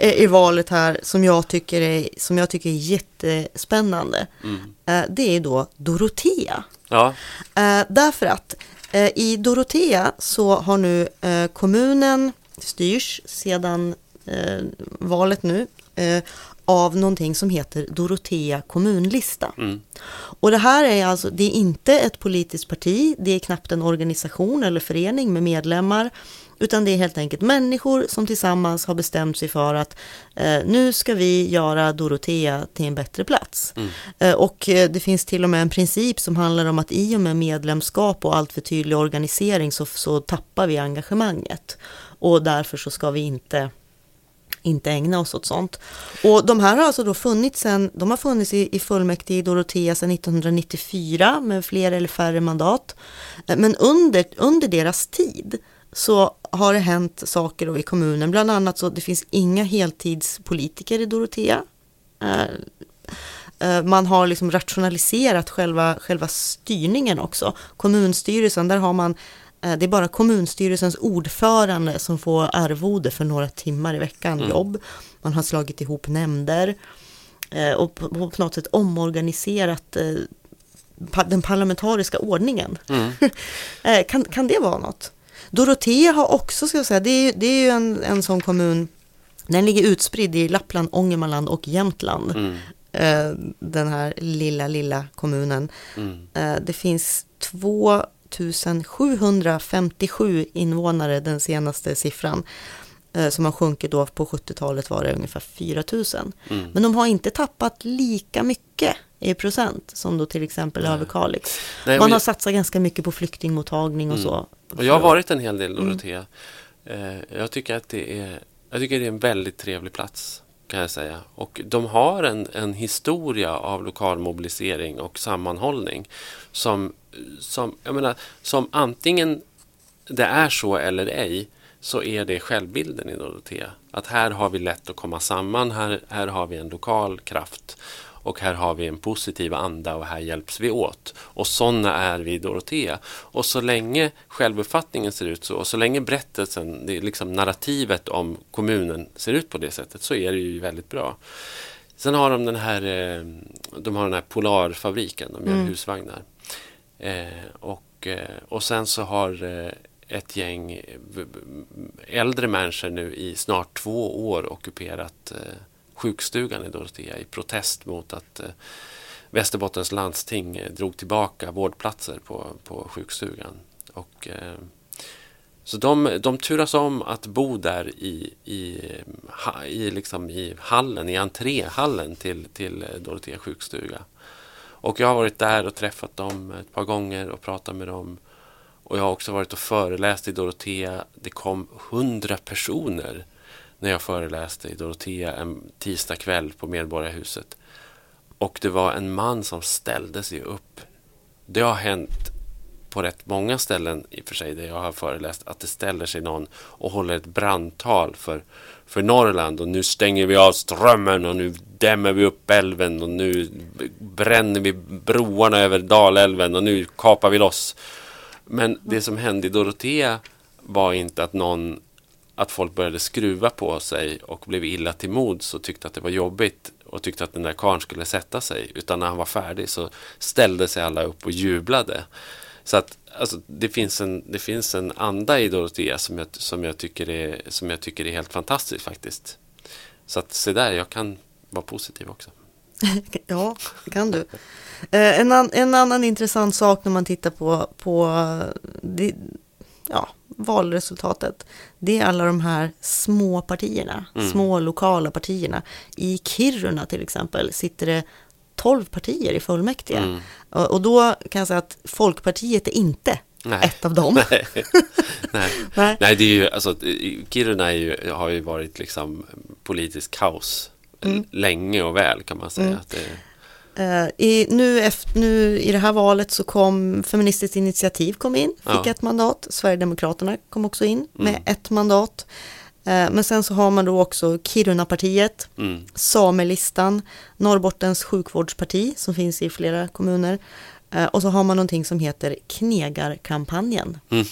eh, i valet här som jag tycker är, som jag tycker är jättespännande. Mm. eh, Det är då Dorotea. Ja, Eh, därför att i Dorotea så har nu kommunen styrs sedan valet nu av någonting som heter Dorotea kommunlista. mm. Och det här är alltså, det är inte ett politiskt parti, det är knappt en organisation eller förening med medlemmar, utan det är helt enkelt människor som tillsammans har bestämt sig för att eh, nu ska vi göra Dorotea till en bättre plats. Eh, och eh, det finns till och med en princip som handlar om att i och med medlemskap och allt för tydlig organisering så, så tappar vi engagemanget. Och därför så ska vi inte inte ägna oss åt sånt. Och de här har alltså då funnits sen, de har funnits i, i fullmäktige i Dorotea sedan 1994 med fler eller färre mandat. Eh, men under, under deras tid så har det hänt saker då i kommunen, bland annat så det finns inga heltidspolitiker i Dorotea. Eh, eh, man har liksom rationaliserat själva, själva styrningen också. Kommunstyrelsen, där har man det är bara kommunstyrelsens ordförande som får arvode för några timmar i veckan jobb. Man har slagit ihop nämnder eh, och på, något sätt omorganiserat eh, den parlamentariska ordningen. Eh, kan, kan det vara något? Dorotea har också, ska jag säga, det är, det är ju en, en sån kommun, den ligger utspridd i Lappland, Ångermanland och Jämtland. Mm. Eh, den här lilla, lilla kommunen. Mm. Eh, det finns 2757 invånare, den senaste siffran, eh, som har sjunkit då på 70-talet var det ungefär 4000. Mm. Men de har inte tappat lika mycket i procent som då till exempel Nej. Överkalix. Nej, Man har satsat ganska mycket på flyktingmottagning och Mm. så. Och jag har varit en hel del Dorotea. Eh, jag, tycker att det är, jag tycker det är en väldigt trevlig plats, kan jag säga. Och de har en, en historia av lokal mobilisering och sammanhållning som, som, jag menar, som antingen det är så eller ej, så är det självbilden i Dorotea. Att här har vi lätt att komma samman, här, här har vi en lokal kraft och här har vi en positiv anda och här hjälps vi åt. Och sådana är vi i Dorotea. Och så länge självuppfattningen ser ut så och så länge berättelsen, det är liksom narrativet om kommunen ser ut på det sättet så är det ju väldigt bra. Sen har de den här, eh, de har den här Polarfabriken, de gör husvagnar. Eh, och, eh, och sen så har ett gäng äldre människor nu i snart två år ockuperat eh, sjukstugan i Dorotea i protest mot att eh, Västerbottens landsting eh, drog tillbaka vårdplatser på, på sjukstugan. Och, eh, så de, de turas om att bo där i, i, eh, i, liksom i hallen, i entréhallen till, till eh, Dorotea sjukstuga. Och jag har varit där och träffat dem ett par gånger och pratat med dem. Och jag har också varit och föreläst i Dorotea. Det kom hundra personer när jag föreläste i Dorotea en tisdag kväll på Medborgarhuset. Och det var en man som ställde sig upp. Det har hänt på rätt många ställen i och för sig där jag har föreläst att det ställer sig någon och håller ett brandtal för, för Norrland och nu stänger vi av strömmen och nu dämmer vi upp älven och nu bränner vi broarna över Dalälven och nu kapar vi loss. Men det som hände i Dorotea var inte att någon att folk började skruva på sig och blev illa till mods och tyckte att det var jobbigt och tyckte att den där karln skulle sätta sig. Utan när han var färdig så ställde sig alla upp och jublade. Så att alltså, det, finns en, det finns en anda i Dorotea som jag, som, jag tycker är, som jag tycker är helt fantastisk faktiskt. Så att se där, jag kan vara positiv också. ja, det kan du. Eh, en, an, en, annan intressant sak när man tittar på, på eh, det, ja, valresultatet, det är alla de här små partierna, mm. små lokala partierna. I Kiruna till exempel sitter det 12 partier i fullmäktige. Mm. Och då kan jag säga att Folkpartiet är inte Nej. ett av dem. Nej. Nej. Nej. Nej. det är ju, alltså, Kiruna ju, har ju varit liksom politisk kaos mm. länge och väl kan man säga. Mm. Att det... Uh, i, nu, efter, nu i det här valet så kom Feministiskt initiativ kom in, fick ja. ett mandat. Sverigedemokraterna kom också in med mm. ett mandat. Uh, men sen så har man då också Kirunapartiet, mm. Samelistan, Norrbottens sjukvårdsparti som finns i flera kommuner. Uh, och så har man någonting som heter Knegarkampanjen. Mm.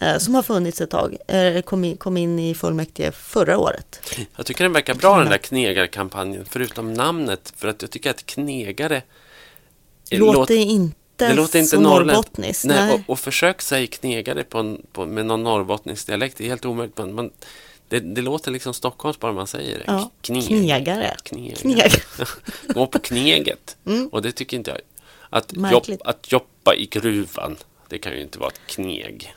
Eh, som har funnits ett tag, eh, kom in, kom in i fullmäktige förra året. Jag tycker den verkar bra den där knegarkampanjen, förutom namnet, för att jag tycker att knegare låter låt, inte det låter inte norrbottniskt. Nej, nej. Och, och, försök säga knegare på, en, på, med någon norrbottnisk dialekt, det är helt omöjligt. Man, man, det, det, låter liksom Stockholms bara man säger det. Ja, knegare. knegare. knegare. Gå på kneget. Mm. Och det tycker inte jag. Att, jobb, att jobba i gruvan, det kan ju inte vara ett kneg.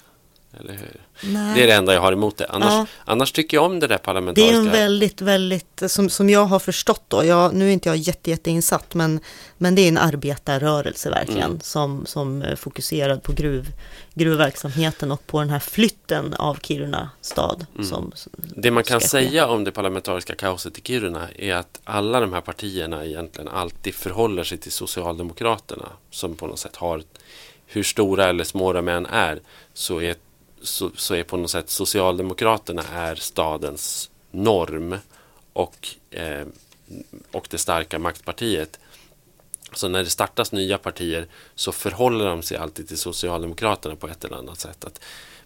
Eller hur? Nej. Det är det enda jag har emot det. Annars, ja. annars tycker jag om det där parlamentariska. Det är en väldigt, väldigt, som, som jag har förstått då, jag, nu är inte jag jätte, jätteinsatt, men, men det är en arbetarrörelse verkligen mm. som, som är fokuserad på gruv, gruvverksamheten och på den här flytten av Kiruna stad. Mm. Som, det man kan säga om det parlamentariska kaoset i Kiruna är att alla de här partierna egentligen alltid förhåller sig till Socialdemokraterna som på något sätt har hur stora eller små de än är så är så, så är på något sätt Socialdemokraterna är stadens norm och, eh, och det starka maktpartiet. Så när det startas nya partier så förhåller de sig alltid till Socialdemokraterna på ett eller annat sätt. Att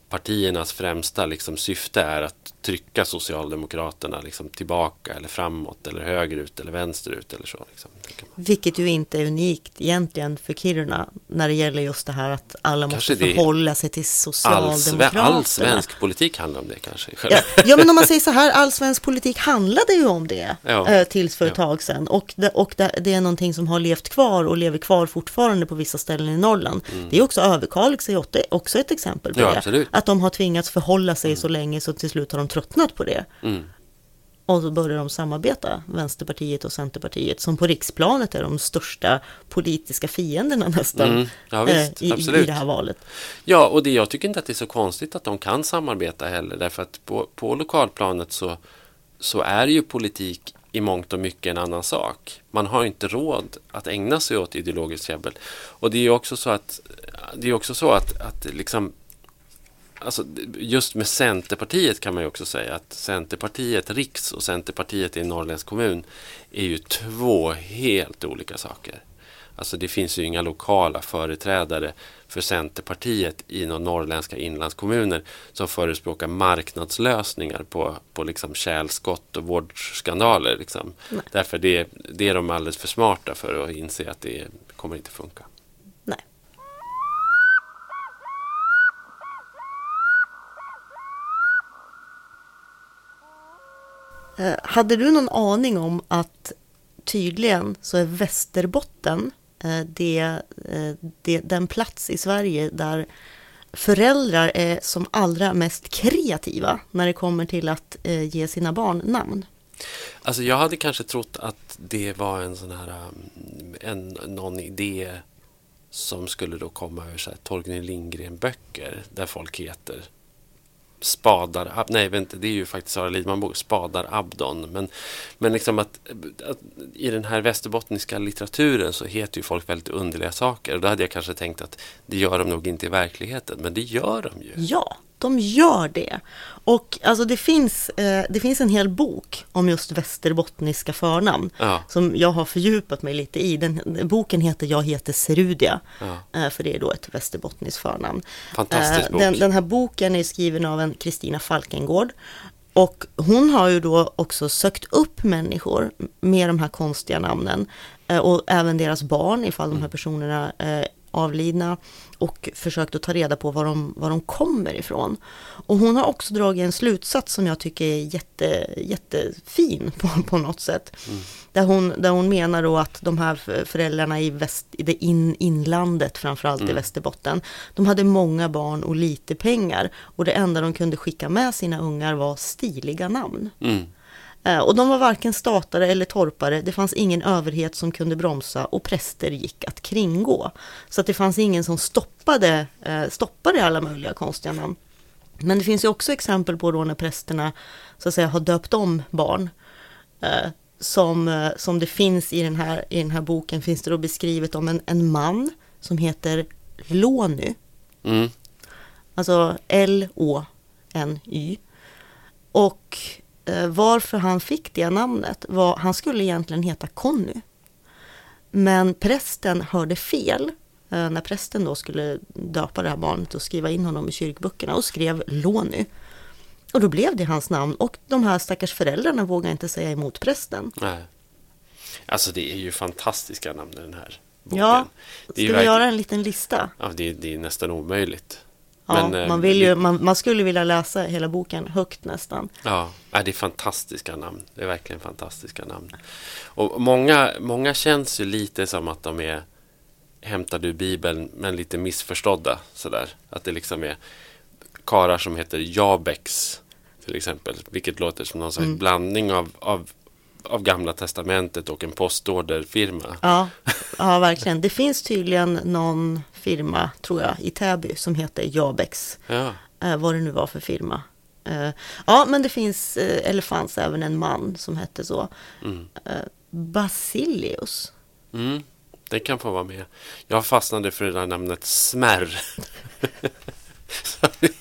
partiernas främsta liksom, syfte är att trycka Socialdemokraterna liksom, tillbaka eller framåt eller högerut eller vänsterut eller så. Liksom. Vilket ju inte är unikt egentligen för Kiruna när det gäller just det här att alla kanske måste förhålla sig till Socialdemokraterna. All, all svensk politik handlar om det kanske. Ja, ja, men om man säger så här, all svensk politik handlade ju om det ja. eh, tills för ett ja. tag sedan. Och, det, och det, det, är någonting som har levt kvar och lever kvar fortfarande på vissa ställen i Norrland. Mm. Det är också Överkalix är också ett exempel på det. Absolut. Att de har tvingats förhålla sig mm. så länge så till slut har de tröttnat på det. Mm. Och så börjar de samarbeta, Vänsterpartiet och Centerpartiet, som på riksplanet är de största politiska fienderna nästan mm. ja, visst, eh, i, i det här valet. Ja, och det, jag tycker inte att det är så konstigt att de kan samarbeta heller, därför att på, på lokalplanet så, så är ju politik i mångt och mycket en annan sak. Man har inte råd att ägna sig åt ideologiskt käbbel. Och det är också så att, det är också så att, att liksom alltså, just med Centerpartiet kan man ju också säga att Centerpartiet Riks och Centerpartiet i en norrländsk kommun är ju två helt olika saker. Alltså det finns ju inga lokala företrädare för Centerpartiet i några norrländska inlandskommuner som förespråkar marknadslösningar på, på liksom kärlskott och vårdskandaler. Liksom. Därför det, det är de alldeles för smarta för att inse att det kommer inte funka. Eh, Eh, hade du någon aning om att tydligen så är Västerbotten eh, det, eh, det, den plats i Sverige där föräldrar är som allra mest kreativa när det kommer till att ge sina barn namn? Alltså jag hade kanske trott att det var en sån här um, en, någon idé som skulle då komma ur så här Torgny Lindgren-böcker där folk heter Spadar, nej vänta, det är ju faktiskt Sara Lidman bok, Spadar Abdon. Men, men liksom att, att i den här västerbottniska litteraturen så heter ju folk väldigt underliga saker. Och då hade jag kanske tänkt att det gör de nog inte i verkligheten, men det gör de ju. Ja, de gör det. Och alltså det finns, eh, det finns en hel bok om just västerbottniska förnamn Ja. som jag har fördjupat mig lite i. Den, boken heter Jag heter Serudia, Ja. eh, för det är då ett västerbottniskt förnamn. Fantastisk Eh, bok. Den, den här boken är skriven av en Kristina Falkengård. Och hon har ju då också sökt upp människor med de här konstiga namnen eh, och även deras barn ifall de här personerna är avlidna och försökt att ta reda på var de, var de kommer ifrån. Och hon har också dragit en slutsats som jag tycker är jätte, jättefin på, på något sätt. Där, hon, där hon menar då att de här föräldrarna i, väst, i det in, inlandet, framförallt i Västerbotten, de hade många barn och lite pengar. Och det enda de kunde skicka med sina ungar var stiliga namn. Mm. Eh, Och de var varken statare eller torpare, det fanns ingen överhet som kunde bromsa och präster gick att kringgå. Så att det fanns ingen som stoppade, eh, stoppade alla möjliga konstiga namn. Men det finns ju också exempel på då när prästerna så att säga har döpt om barn. Eh, som, som det finns i den, här, i den här boken finns det då beskrivet om en, en man som heter Lony. Mm. Alltså L-O-N-Y. Och varför han fick det namnet var, han skulle egentligen heta Conny. Men prästen hörde fel eh, när prästen då skulle döpa det här barnet och skriva in honom i kyrkböckerna och skrev Lony. Och då blev det hans namn och de här stackars föräldrarna vågade inte säga emot prästen. Nej. Alltså det är ju fantastiska namn i den här boken. Ja, ska vi verkligen- göra en liten lista? Ja, det, det är nästan omöjligt. Ja, Men, eh, man, vill ju, man, man skulle vilja läsa hela boken högt nästan. Ja, ja, det är fantastiska namn. Det är verkligen fantastiska namn. Och många, många känns ju lite som att de är hämtade ur Bibeln, men lite missförstådda. Sådär. Att det liksom är karar som heter Jabex, till exempel. Vilket låter som någon slags blandning av, av, av Gamla Testamentet och en postorderfirma. Ja, ja, verkligen. Det finns tydligen någon firma, tror jag, i Täby som heter Jabex. Ja, Eh, vad det nu var för firma. Eh, ja, men det finns, eh, eller fanns även en man som hette så. mm. Eh, Basilius. Mm, det kan få vara med. Jag fastnade för det där namnet Smärr.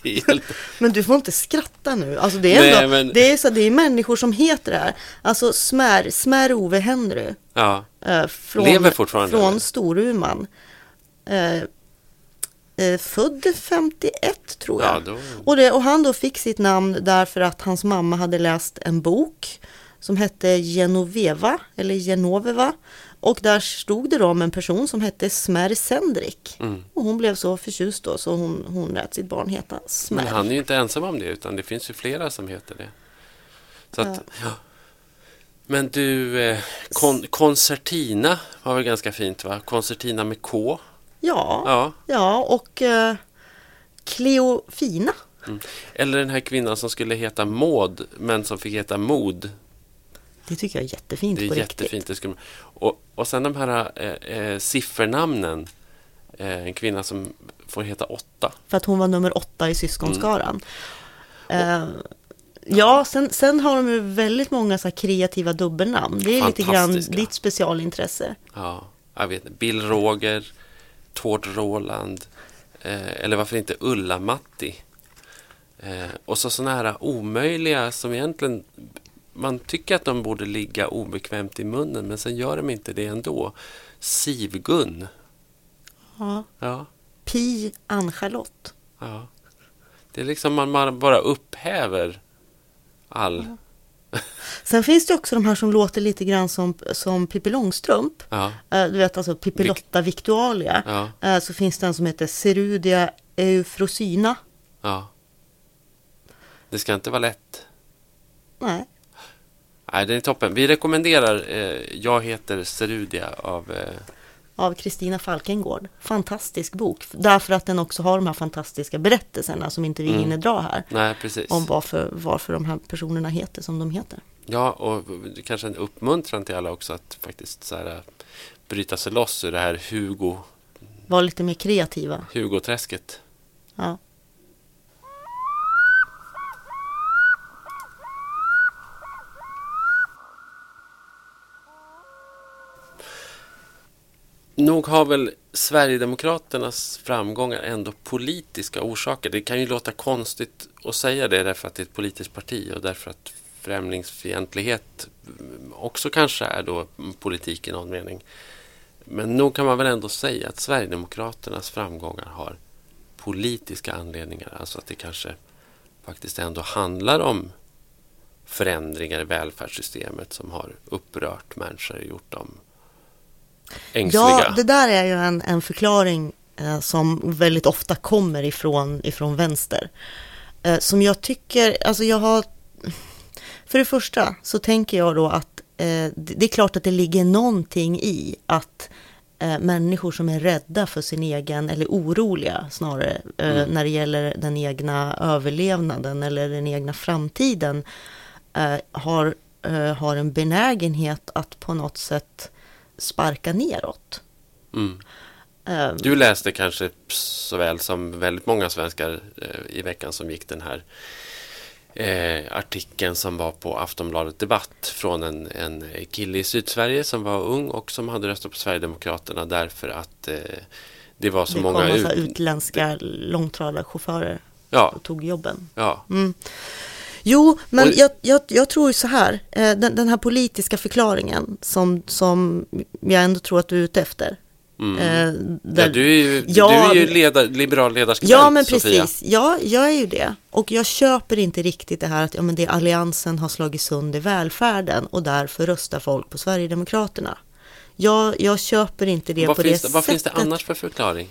Helt- Men du får inte skratta nu. Alltså det är, Nej, ändå, men- det är, så, det är människor som heter det här. Alltså Smär, Smär Ove Henry. ja. Eh, från, Lever fortfarande, Från? Storuman. Eh, eh, född 51 tror jag. Ja, då- och, det, och han då fick sitt namn därför att hans mamma hade läst en bok som hette Genoveva, eller Genoveva. Och där stod det då om en person som hette Smär Sendrik. Mm. Och hon blev så förtjust då så hon, hon lät sitt barn heta Smär. Men han är ju inte ensam om det, utan det finns ju flera som heter det. Så att, ja. Men du, eh, kon koncertina var väl ganska fint va? Koncertina med K. Ja, Ja. ja och eh, Cleofina. Mm. Eller den här kvinnan som skulle heta Maud, men som fick heta Mod. Det tycker jag är jättefint Det är på jättefint. riktigt. Det skulle... och, och sen de här eh, eh, siffernamnen. Eh, en kvinna som får heta åtta. För att hon var nummer åtta i syskonskaran. Mm. Eh, ja, sen, sen har de ju väldigt många så kreativa dubbelnamn. Det är lite grann ditt specialintresse. Ja, jag vet. Bill Roger, Tord Roland, eh, eller varför inte Ulla-Matti. Eh, och så sådana här omöjliga som egentligen man tycker att de borde ligga obekvämt i munnen men sen gör de inte det ändå. Sivgun. Ja. Ja, Pi Ann-Charlotte. ja. Det är liksom man, man bara upphäver all... Sen finns det också de här som låter lite grann som, som Pippi Långstrump. Ja, Eh, du vet alltså Pippi Vic- Victualia. ja, Eh, så finns det en som heter Cerudia Eufrosina. ja. Det ska inte vara lätt. Nej. Nej, den är toppen. Vi rekommenderar eh, Jag heter Serudia av eh, av Kristina Falkengård. Fantastisk bok, därför att den också har de här fantastiska berättelserna som inte vi Mm. hinner dra här. Nej, precis. Om varför, varför de här personerna heter som de heter. Ja, och kanske en uppmuntran till alla också att faktiskt så här, bryta sig loss ur det här Hugo, Var lite mer kreativa. Hugo-träsket. Ja. Nog har väl Sverigedemokraternas framgångar ändå politiska orsaker. Det kan ju låta konstigt att säga det därför att det är ett politiskt parti och därför att främlingsfientlighet också kanske är då politik i någon mening. Men nog kan man väl ändå säga att Sverigedemokraternas framgångar har politiska anledningar. Alltså att det kanske faktiskt ändå handlar om förändringar i välfärdssystemet som har upprört människor och gjort dem ängsliga. Ja, det där är ju en, en förklaring eh, som väldigt ofta kommer ifrån, ifrån vänster. Eh, som jag tycker, alltså jag har... För det första så tänker jag då att eh, det, är klart att det ligger någonting i att eh, människor som är rädda för sin egen, eller oroliga snarare, eh, Mm. när det gäller den egna överlevnaden eller den egna framtiden, eh, har, har en benägenhet att på något sätt sparka neråt. Mm. Eh, Du läste kanske såväl som väldigt många svenskar eh, i veckan som gick den här eh, artikeln som var på Aftonbladet Debatt från en, en kille i Sydsverige som var ung och som hade röstat på Sverigedemokraterna därför att eh, det var så det många kom ut... utländska långtradarchaufförer Ja, och tog jobben. ja, Mm. Jo, men Och- jag, jag, jag tror ju så här, eh, den, den här politiska förklaringen som, som jag ändå tror att du är ute efter. mm. eh, där- ja du är ju, Ja, du är ju ledar, liberal ledarskribent, Ja, men Sofia. precis. Ja, jag är ju det. Och jag köper inte riktigt det här att ja, men det Alliansen har slagit sönder välfärden och därför röstar folk på Sverigedemokraterna. Jag, jag köper inte det Vad på finns, det det, vad finns det sättet. annars för förklaring?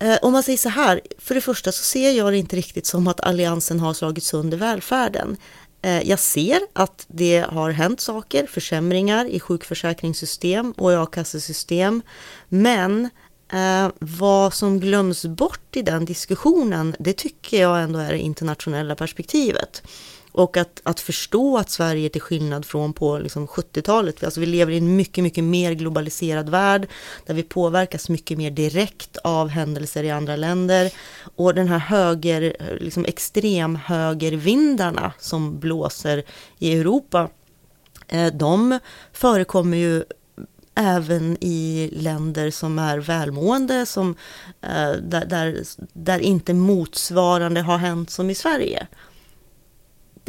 Eh, om man säger så här, för det första så ser jag det inte riktigt som att Alliansen har slagit sönder välfärden. Eh, jag ser att det har hänt saker, försämringar i sjukförsäkringssystem och i a-kassesystem. Men eh, vad som glöms bort i den diskussionen, det tycker jag ändå är det internationella perspektivet. Och att, att förstå att Sverige till skillnad från på liksom 70-talet, alltså vi lever i en mycket, mycket mer globaliserad värld där vi påverkas mycket mer direkt av händelser i andra länder. Och den här höger, liksom extremhögervindarna som blåser i Europa, eh, de förekommer ju även i länder som är välmående, som, eh, där, där, där inte motsvarande har hänt som i Sverige.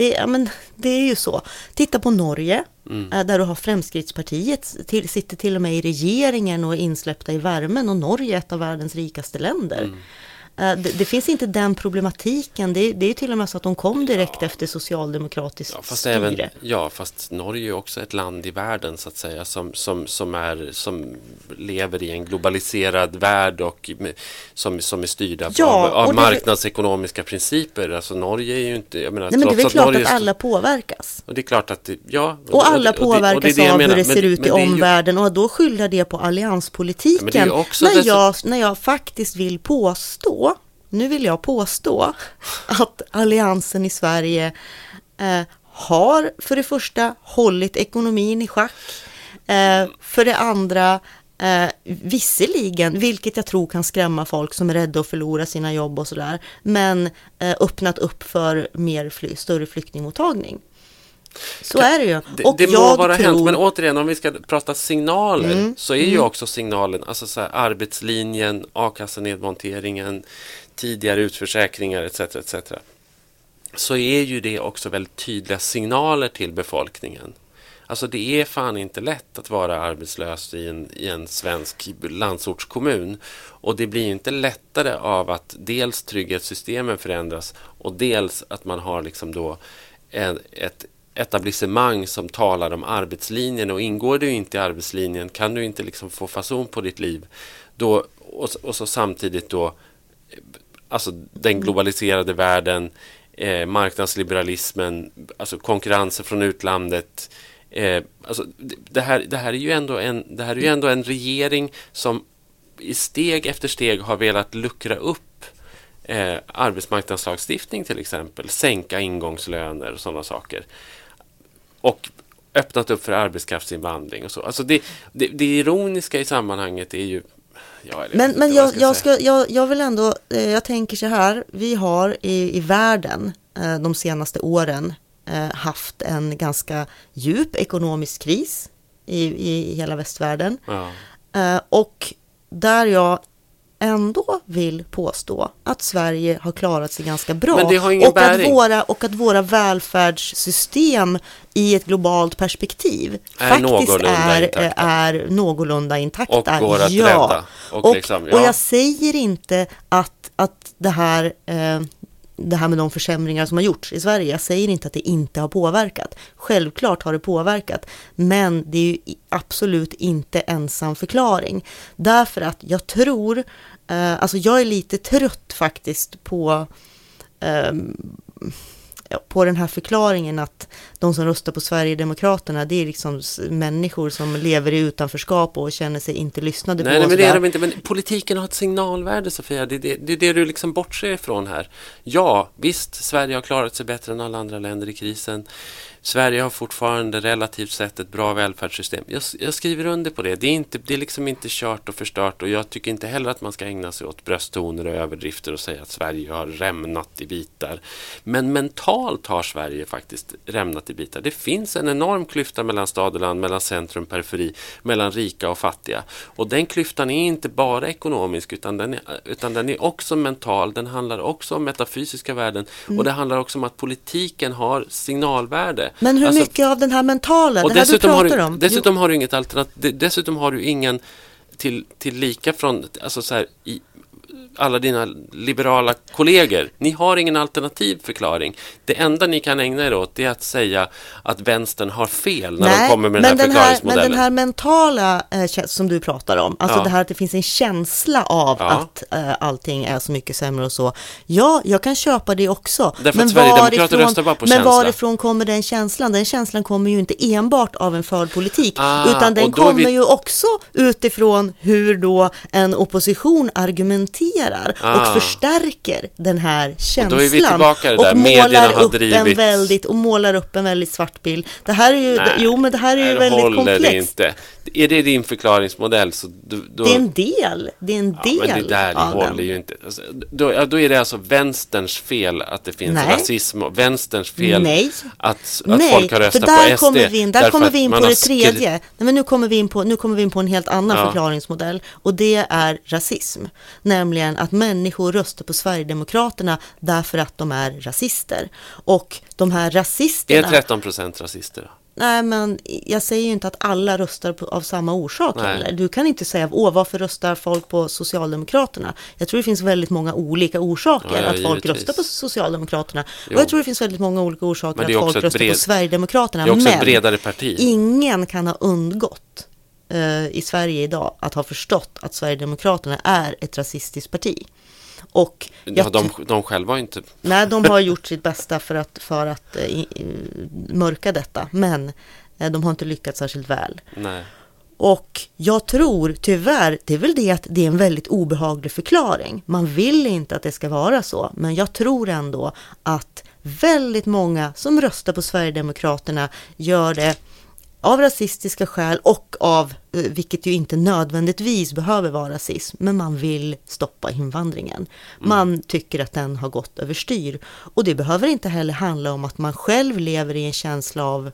Det, ja, men, det är ju så. Titta på Norge, Mm. eh, där du har Fremskrittspartiet, till, sitter till och med i regeringen och är insläppta i värmen och Norge är ett av världens rikaste länder. Mm. Eh, Det, det finns inte den problematiken. Det, det är till och med så att de kom direkt efter socialdemokratiskt Ja, fast styre. även, ja, fast Norge är också ett land i världen så att säga som, som, som, är, som lever i en globaliserad värld och med, som, som är styrda Ja, av, av och marknadsekonomiska principer. Alltså Norge är ju inte... Jag menar, Nej, men det är väl klart Norge att alla påverkas. Och det är klart att, det, ja. Och alla det- och det- och det påverkas det av menar. hur det Men- ser ut men i är ju- omvärlden och då skyller det på allianspolitiken. Också när, jag, när jag faktiskt vill påstå, nu vill jag påstå, att alliansen i Sverige eh, har för det första hållit ekonomin i schack. Eh, för det andra Eh, visserligen, vilket jag tror kan skrämma folk som är rädda att förlora sina jobb och sådär, men eh, öppnat upp för mer fly, större flyktingmottagning. Så är det ju. Det, Och det må jag vara tror, hänt, men återigen om vi ska prata signaler Mm, så är ju också signalen, alltså så här, arbetslinjen, a-kassenedmonteringen, tidigare utförsäkringar etc. etc. Så är ju det också väldigt tydliga signaler till befolkningen. Alltså det är fan inte lätt att vara arbetslös i en, i en svensk landsortskommun. Och det blir inte lättare av att dels trygghetssystemen förändras och dels att man har liksom då en, ett etablissemang som talar om arbetslinjen och ingår du inte i arbetslinjen kan du inte liksom få fason på ditt liv. Då, och, och så samtidigt då alltså den globaliserade världen, eh, marknadsliberalismen, alltså konkurrensen från utlandet, Eh, alltså, det, här, det, här är ju ändå en, det här är ju ändå en regering som i steg efter steg har velat luckra upp eh, arbetsmarknadslagstiftning till exempel, sänka ingångslöner och sådana saker. Och öppnat upp för arbetskraftsinvandring och så. Alltså det, det, det ironiska i sammanhanget är ju Ja, men men jag, jag, ska, jag, jag vill ändå, eh, jag tänker så här, vi har i, i världen eh, de senaste åren eh, haft en ganska djup ekonomisk kris i, i hela västvärlden. Ja. Och där jag ändå vill påstå att Sverige har klarat sig ganska bra. och, att våra, och att våra välfärdssystem i ett globalt perspektiv är faktiskt någorlunda är, intakta. är någorlunda intakta. Och går att ja. rädda. Och, och, liksom, ja. och jag säger inte att, att det här eh, det här med de försämringar som har gjorts i Sverige. Jag säger inte att det inte har påverkat. Självklart har det påverkat, men det är ju absolut inte ensam förklaring. Därför att jag tror, eh, alltså jag är lite trött faktiskt på eh, på den här förklaringen att de som röstar på Sverigedemokraterna, det är liksom människor som lever i utanförskap och känner sig inte lyssnade nej, på. Nej, men det är de inte. Men politiken har ett signalvärde, Sofia. Det är det, det, är det du liksom bortser ifrån här. Ja, visst, Sverige har klarat sig bättre än alla andra länder i krisen. Sverige har fortfarande relativt sett ett bra välfärdssystem. Jag, jag, skriver under på det. Det är, inte, det är liksom inte kört och förstört och jag tycker inte heller att man ska ägna sig åt brösttoner och överdrifter och säga att Sverige har rämnat i bitar. Men mentalt har Sverige faktiskt rämnat i bitar. Det finns en enorm klyfta mellan stad och land, mellan centrum och periferi, mellan rika och fattiga. Och den klyftan är inte bara ekonomisk utan den är, utan den är också mental. Den handlar också om metafysiska värden mm. och det handlar också om att politiken har signalvärde. Men hur alltså, mycket av den här mentala, det här du pratar har du, om? Dessutom jo. har du inget alternativ, dessutom har du ingen till, till lika från, alltså så här, i, alla dina liberala kollegor. Ni har ingen alternativ förklaring. Det enda ni kan ägna er åt är att säga att vänstern har fel när Nej, de kommer med den här den förklaringsmodellen. Här, men den här mentala eh, som du pratar om, alltså ja. det här att det finns en känsla av ja. att eh, allting är så mycket sämre och så. Ja, jag kan köpa det också. Därför men att Sverigedemokrater röstar bara på men känsla. Men varifrån kommer den känslan? Den känslan kommer ju inte enbart av en förd politik, ah, utan den kommer vi... ju också utifrån hur då en opposition argumenterar markerar ah. och förstärker den här känslan. Och då är vi tillbaka där, och målar upp en väldigt och målar upp en väldigt svart bild. Det här är ju, Nej, jo men det här är ju väldigt komplext. Det inte. Är det din förklaringsmodell så då, då... Det är en del, det är en del ja, men det där håller den. ju inte. Alltså, då, då är det alltså vänsterns fel att det finns Nej. rasism och vänsterns fel Nej. att, att Nej, folk har röstat där på SD. Kommer vi in, där kommer vi in på det tredje. Nej, men nu kommer vi in på, nu kommer vi in på en helt annan ja. förklaringsmodell och det är rasism. Nämligen att människor röstar på Sverigedemokraterna därför att de är rasister. Och de här rasisterna... Är 13 procent rasister? Nej, men jag säger ju inte att alla röstar på, av samma orsak Nej. heller. Du kan inte säga, åh, varför röstar folk på Socialdemokraterna? Jag tror det finns väldigt många olika orsaker ja, ja, att folk givetvis. röstar på Socialdemokraterna. Jo. Och jag tror det finns väldigt många olika orsaker att folk röstar bred... på Sverigedemokraterna. Det är också men ett bredare parti. ingen kan ha undgått i Sverige idag att ha förstått att Sverigedemokraterna är ett rasistiskt parti. Och ja, de, de själva har inte... Nej, de har gjort sitt bästa för att, för att uh, mörka detta, men uh, de har inte lyckats särskilt väl. Nej. Och jag tror tyvärr, det är väl det att det är en väldigt obehaglig förklaring. Man vill inte att det ska vara så, men jag tror ändå att väldigt många som röstar på Sverigedemokraterna gör det av rasistiska skäl och av, eh, vilket ju inte nödvändigtvis behöver vara rasism, men man vill stoppa invandringen. Mm. Man tycker att den har gått överstyr. Och det behöver inte heller handla om att man själv lever i en känsla av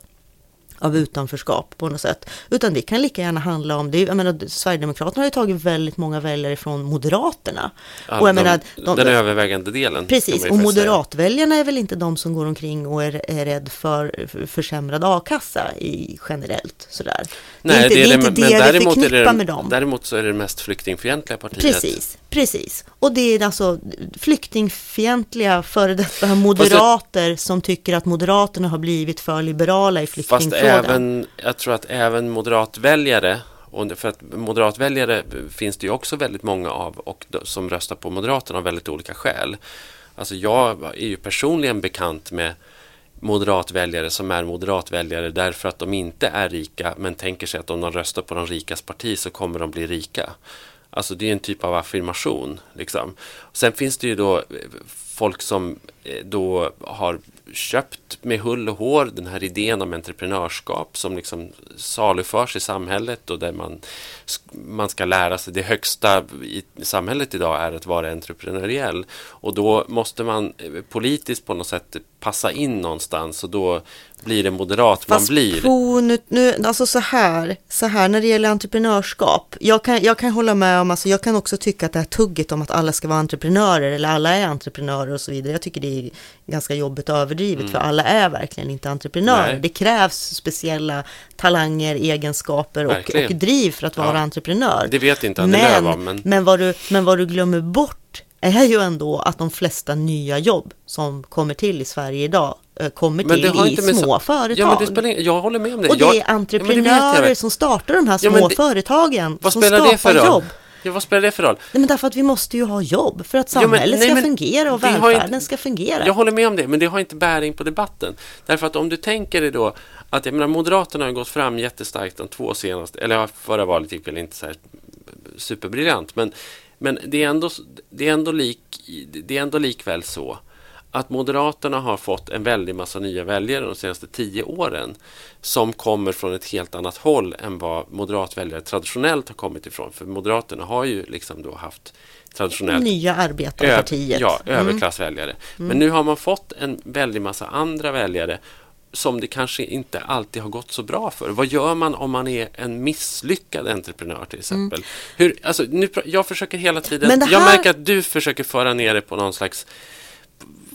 av utanförskap på något sätt. Utan det kan lika gärna handla om, det, jag menar, Sverigedemokraterna har ju tagit väldigt många väljare från Moderaterna. Ja, och jag de, menar, de, den övervägande delen. Precis, och moderatväljarna är väl inte de som går omkring och är, är rädd för försämrad a-kassa i, generellt sådär. Nej, det är inte det, det, är det vi förknippar med dem. Däremot så är det det mest flyktingfientliga partiet. Precis, precis. Och det är alltså flyktingfientliga före detta moderater som tycker att Moderaterna har blivit för liberala i flyktingfrågan. Även, jag tror att även moderatväljare och för att moderatväljare finns det ju också väldigt många av och som röstar på Moderaterna av väldigt olika skäl. Alltså jag är ju personligen bekant med moderatväljare som är moderatväljare därför att de inte är rika men tänker sig att om de röstar på de rikas parti så kommer de bli rika. Alltså det är en typ av affirmation. Liksom. Sen finns det ju då folk som eh, då har köpt med hull och hår den här idén om entreprenörskap som liksom saluförs i samhället och där man, man ska lära sig det högsta i samhället idag är att vara entreprenöriell. Och då måste man eh, politiskt på något sätt passa in någonstans och då blir det moderat Fast man blir. På, nu, nu, alltså så här, så här när det gäller entreprenörskap. Jag kan, jag kan hålla med om, alltså jag kan också tycka att det här tugget om att alla ska vara entreprenörer eller alla är entreprenörer och så vidare. Jag tycker det är ganska jobbigt och överdrivet mm. för alla är verkligen inte entreprenörer. Nej. Det krävs speciella talanger, egenskaper och, och driv för att vara ja. entreprenör. Det vet inte Annie men, Lööf om. Men... Men, vad du, men vad du glömmer bort är ju ändå att de flesta nya jobb som kommer till i Sverige idag eh, kommer till i små företag. Ja, men det spelar, jag håller med om det. Och det är entreprenörer ja, som startar de här små ja, det, företagen. Vad som spelar det för roll? Ja, vad spelar det för roll? Nej, men därför att vi måste ju ha jobb för att samhället ja, men, nej, ska fungera och välfärden inte, ska fungera. Jag håller med om det, men det har inte bäring på debatten. Därför att om du tänker dig då att jag menar, Moderaterna har gått fram jättestarkt de två senaste, eller förra valet gick väl inte så här superbriljant, men, men det, är ändå, det, är ändå lik, det är ändå likväl så att Moderaterna har fått en väldig massa nya väljare de senaste tio åren som kommer från ett helt annat håll än vad moderatväljare traditionellt har kommit ifrån. För Moderaterna har ju liksom då haft traditionellt nya arbetarpartiet. Ja, mm. överklassväljare. Mm. Men nu har man fått en väldig massa andra väljare som det kanske inte alltid har gått så bra för. Vad gör man om man är en misslyckad entreprenör till exempel? Mm. Hur, alltså, nu, jag försöker hela tiden, här... jag märker att du försöker föra ner det på någon slags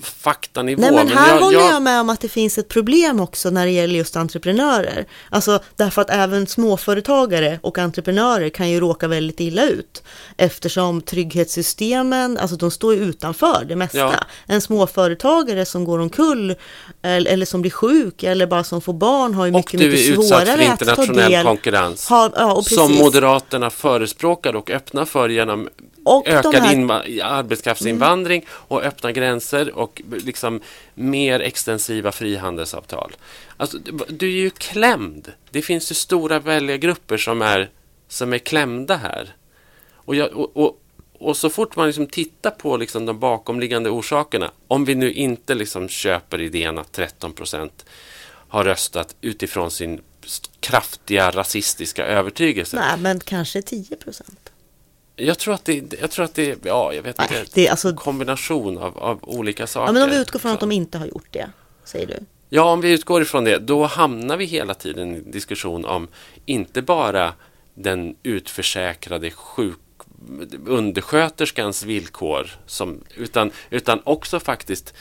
faktanivå. Nej, men här men jag, håller jag... jag med om att det finns ett problem också när det gäller just entreprenörer. Alltså därför att även småföretagare och entreprenörer kan ju råka väldigt illa ut eftersom trygghetssystemen, alltså de står ju utanför det mesta. Ja. En småföretagare som går omkull eller, eller som blir sjuk eller bara som får barn har ju mycket, mycket svårare att ta del. Och du är utsatt för internationell konkurrens. Har, ja, som Moderaterna förespråkar och öppnar för genom och ökad här... arbetskraftsinvandring mm. och öppna gränser och liksom mer extensiva frihandelsavtal. Alltså, du är ju klämd. Det finns ju stora väljargrupper som är, som är klämda här. Och, jag, och, och, och så fort man liksom tittar på liksom de bakomliggande orsakerna, om vi nu inte liksom köper idén att 13 procent har röstat utifrån sin kraftiga rasistiska övertygelse. Nej, men kanske 10 procent. Jag tror att det, jag tror att det, ja, jag vet inte, Nej, det är alltså, kombination av, av olika saker. Ja, men om vi utgår från att de inte har gjort det, säger du? Ja, om vi utgår ifrån det, då hamnar vi hela tiden i en diskussion om inte bara den utförsäkrade sjuk undersköterskans villkor, som, utan, utan också faktiskt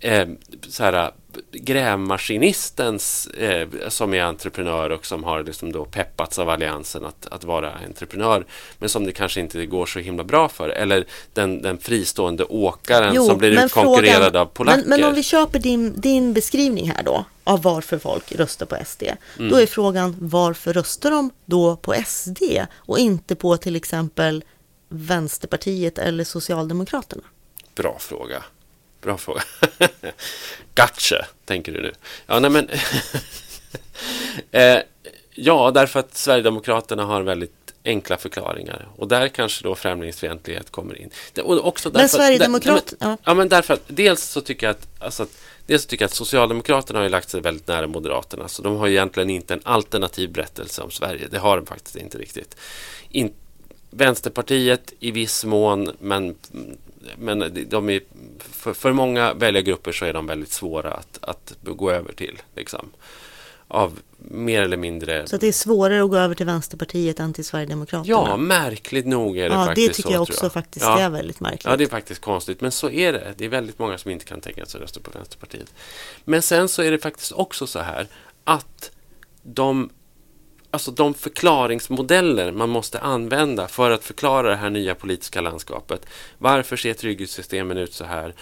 eh, så här, grävmaskinistens eh, som är entreprenör och som har liksom då peppats av Alliansen att, att vara entreprenör men som det kanske inte går så himla bra för. Eller den, den fristående åkaren jo, som blir utkonkurrerad frågan, av polacker. Men, men, om vi köper din, din beskrivning här då av varför folk röstar på SD. Mm. Då är frågan varför röstar de då på SD och inte på till exempel Vänsterpartiet eller Socialdemokraterna? Bra fråga. Bra fråga. gotcha, tänker du nu. Ja, nej men... eh, ja, därför att Sverigedemokraterna har väldigt enkla förklaringar. Och där kanske då främlingsfientlighet kommer in. Och också därför, men Sverigedemokraterna... Ja. ja, men därför att dels så tycker jag att, alltså att Dels tycker jag att Socialdemokraterna har ju lagt sig väldigt nära Moderaterna så de har egentligen inte en alternativ berättelse om Sverige. Det har de faktiskt inte riktigt. In, Vänsterpartiet i viss mån men men de är, för, för många väljargrupper så är de väldigt svåra att, att gå över till. Liksom. Av mer eller mindre... Så det är svårare att gå över till Vänsterpartiet än till Sverigedemokraterna? Ja, märkligt nog är det ja, faktiskt så. Det tycker jag också jag. faktiskt ja. är väldigt märkligt. Ja, det är faktiskt konstigt. Men så är det. Det är väldigt många som inte kan tänka sig att rösta på Vänsterpartiet. Men sen så är det faktiskt också så här att de alltså de förklaringsmodeller man måste använda för att förklara det här nya politiska landskapet. Varför ser trygghetssystemen ut så här?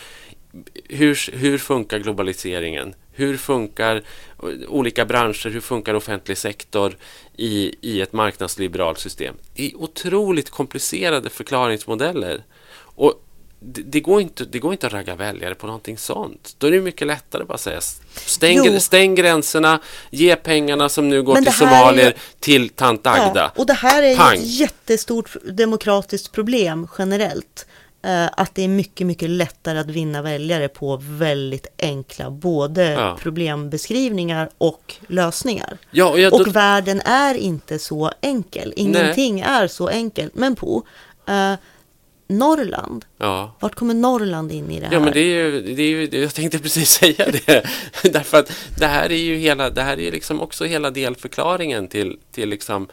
Hur, hur funkar globaliseringen? Hur funkar olika branscher? Hur funkar offentlig sektor i, i ett marknadsliberalt system? Det är otroligt komplicerade förklaringsmodeller. Och det, det, går inte, det går inte att ragga väljare på någonting sånt. Då är det mycket lättare att bara säga stäng, stäng gränserna, ge pengarna som nu går till är somalier ju- till tant Agda. Ja, och det här är Pang. ett jättestort demokratiskt problem generellt. Eh, att det är mycket, mycket lättare att vinna väljare på väldigt enkla både Ja. problembeskrivningar och lösningar. Ja, och jag, då, Och världen är inte så enkel. Ingenting är så enkelt. Men på eh, Norrland, ja. vart kommer Norrland in i det här? Ja, men det är ju, det är ju, jag tänkte precis säga det. Därför att det här är ju hela, det här är liksom också hela delförklaringen till, till liksom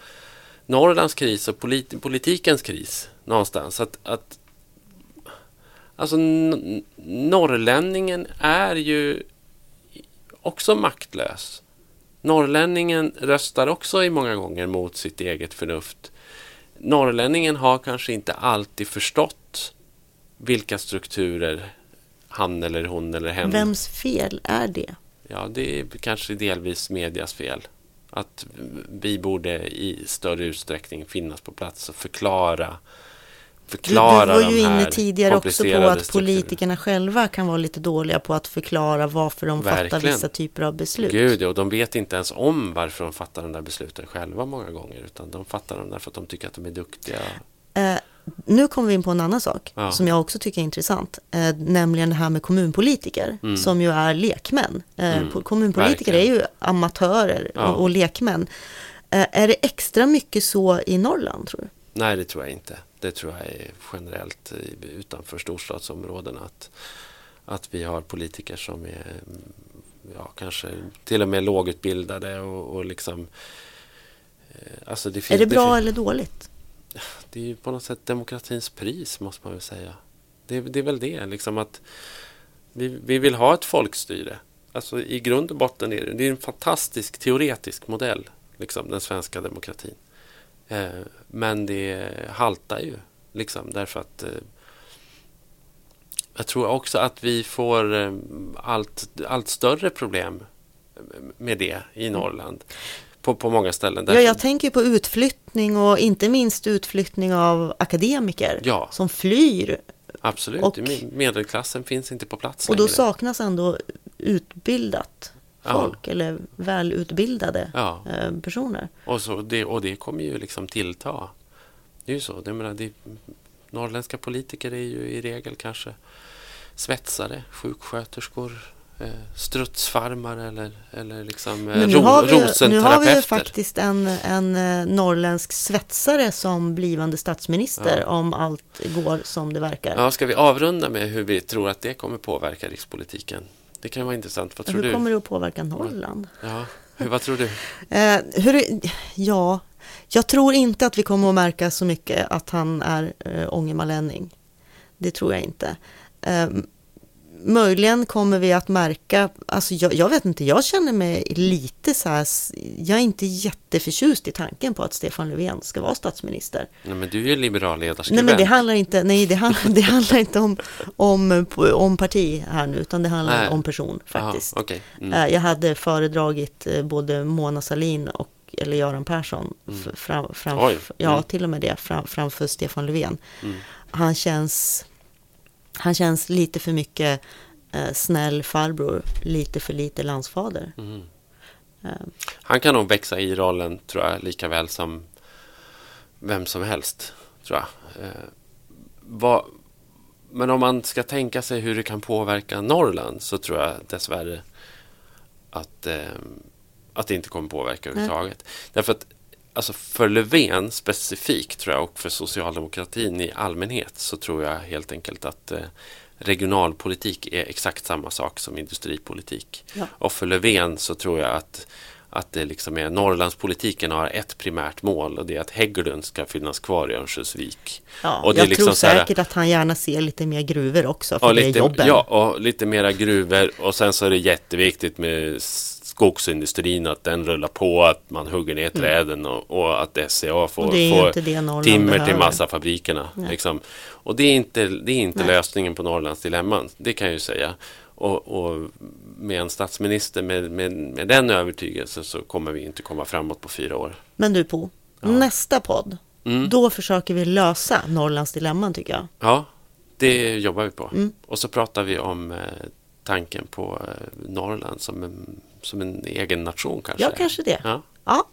Norrlands kris och polit, politikens kris någonstans. Att, att, alltså norrlänningen är ju också maktlös. Norrlänningen röstar också i många gånger mot sitt eget förnuft. Norrlänningen har kanske inte alltid förstått vilka strukturer han eller hon eller hen... Vems fel är det? Ja, det är kanske delvis medias fel. Att vi borde i större utsträckning finnas på plats och förklara Du, du förklara var ju inne tidigare också på att politikerna själva kan vara lite dåliga på att förklara varför de fattar Verkligen. vissa typer av beslut. Gud, och de vet inte ens om varför de fattar de där besluten själva många gånger. Utan de fattar dem därför att de tycker att de är duktiga. Eh, nu kommer vi in på en annan sak Ja. som jag också tycker är intressant. Eh, nämligen det här med kommunpolitiker som ju är lekmän. Eh, Mm, po- kommunpolitiker verkligen. är ju amatörer Ja. och, och lekmän. Eh, är det extra mycket så i Norrland tror du? Nej, det tror jag inte. Det tror jag är generellt utanför storstadsområdena. Att, att vi har politiker som är mm, ja, kanske till och med lågutbildade och, och liksom... eh, Alltså det Är det bra fin- eller dåligt? det är ju på något sätt demokratins pris måste man väl säga. Det, det är väl det, liksom att vi, vi vill ha ett folkstyre. Alltså i grund och botten är det, det är en fantastisk teoretisk modell, liksom den svenska demokratin. Eh, men det haltar ju, liksom därför att eh, jag tror också att vi får eh, allt, allt större problem med det i Norrland. På, på många ställen. Mm. Ja, Därför- jag tänker på utflyttning och inte minst utflyttning av akademiker Ja. som flyr. Absolut, Och- Me- medelklassen finns inte på plats Och då längre. saknas ändå utbildat Ja. folk eller välutbildade Ja, eh, personer. och, så det, och det kommer ju liksom tillta. Det är ju så. Jag menar, det, norrländska politiker är ju i regel kanske svetsare, sjuksköterskor, eh, strutsfarmare eller, eller liksom eh, Men nu ro, har, vi, nu har vi ju faktiskt en, en norrländsk svetsare som blivande statsminister Ja. om allt går som det verkar. Ja, ska vi avrunda med hur vi tror att det kommer påverka rikspolitiken? Det kan vara intressant. Vad tror Hur du? kommer det att påverka Norrland? Ja, hur, vad tror du? Eh, hur, ja, jag tror inte att vi kommer att märka så mycket att han är eh, ångermanlänning. Det tror jag inte. Eh, möjligen kommer vi att märka, alltså jag, jag vet inte, jag känner mig lite så här, jag är inte jätteförtjust i tanken på att Stefan Löfven ska vara statsminister. Nej, men du är ju liberal Nej ledarskribent. men det handlar inte, nej, det handlar, det handlar inte om, om, om parti här nu, utan det handlar Nej. om person faktiskt. Jaha, okej. Mm. Eh, Jag hade föredragit eh, både Mona Sahlin och eller Göran Persson, f- fram, fram, Mm. Oj. ja Mm. till och med det, fram, framför Stefan Löfven. Mm. Han känns, han känns lite för mycket eh, snäll farbror, lite för lite landsfader. Mm. Eh, Han kan nog växa i rollen, tror jag, lika väl som vem som helst, tror jag. Eh, vad, men om man ska tänka sig hur det kan påverka Norrland så tror jag dessvärre att, eh, att det inte kommer påverka överhuvudtaget. Därför att alltså för Löfven specifikt, tror jag, och för socialdemokratin i allmänhet så tror jag helt enkelt att eh, regionalpolitik är exakt samma sak som industripolitik. Ja. Och för Löfven så tror jag att, att det liksom är Norrlandspolitiken har ett primärt mål och det är att Hägglund ska finnas kvar i Örnsköldsvik. Ja, och det är jag liksom tror så här- säkert att han gärna ser lite mer gruvor också för det lite, jobben. ja, och lite mera gruvor och sen så är det jätteviktigt med skogsindustrin att den rullar på, att man hugger ner träden och, och att SCA får, Mm. Får timmer till massafabrikerna. Liksom. Och det är inte, det är inte Nej. lösningen på Norrlands dilemman, det kan jag ju säga. Och, och med en statsminister med, med, med den övertygelsen så kommer vi inte komma framåt på fyra år. Men du Po, nästa podd, Mm. då försöker vi lösa Norrlands dilemman tycker jag. Ja, Det jobbar vi på. Mm. Och så pratar vi om eh, tanken på eh, Norrland som en, som en egen nation kanske. Ja, kanske det. Ja. Ja,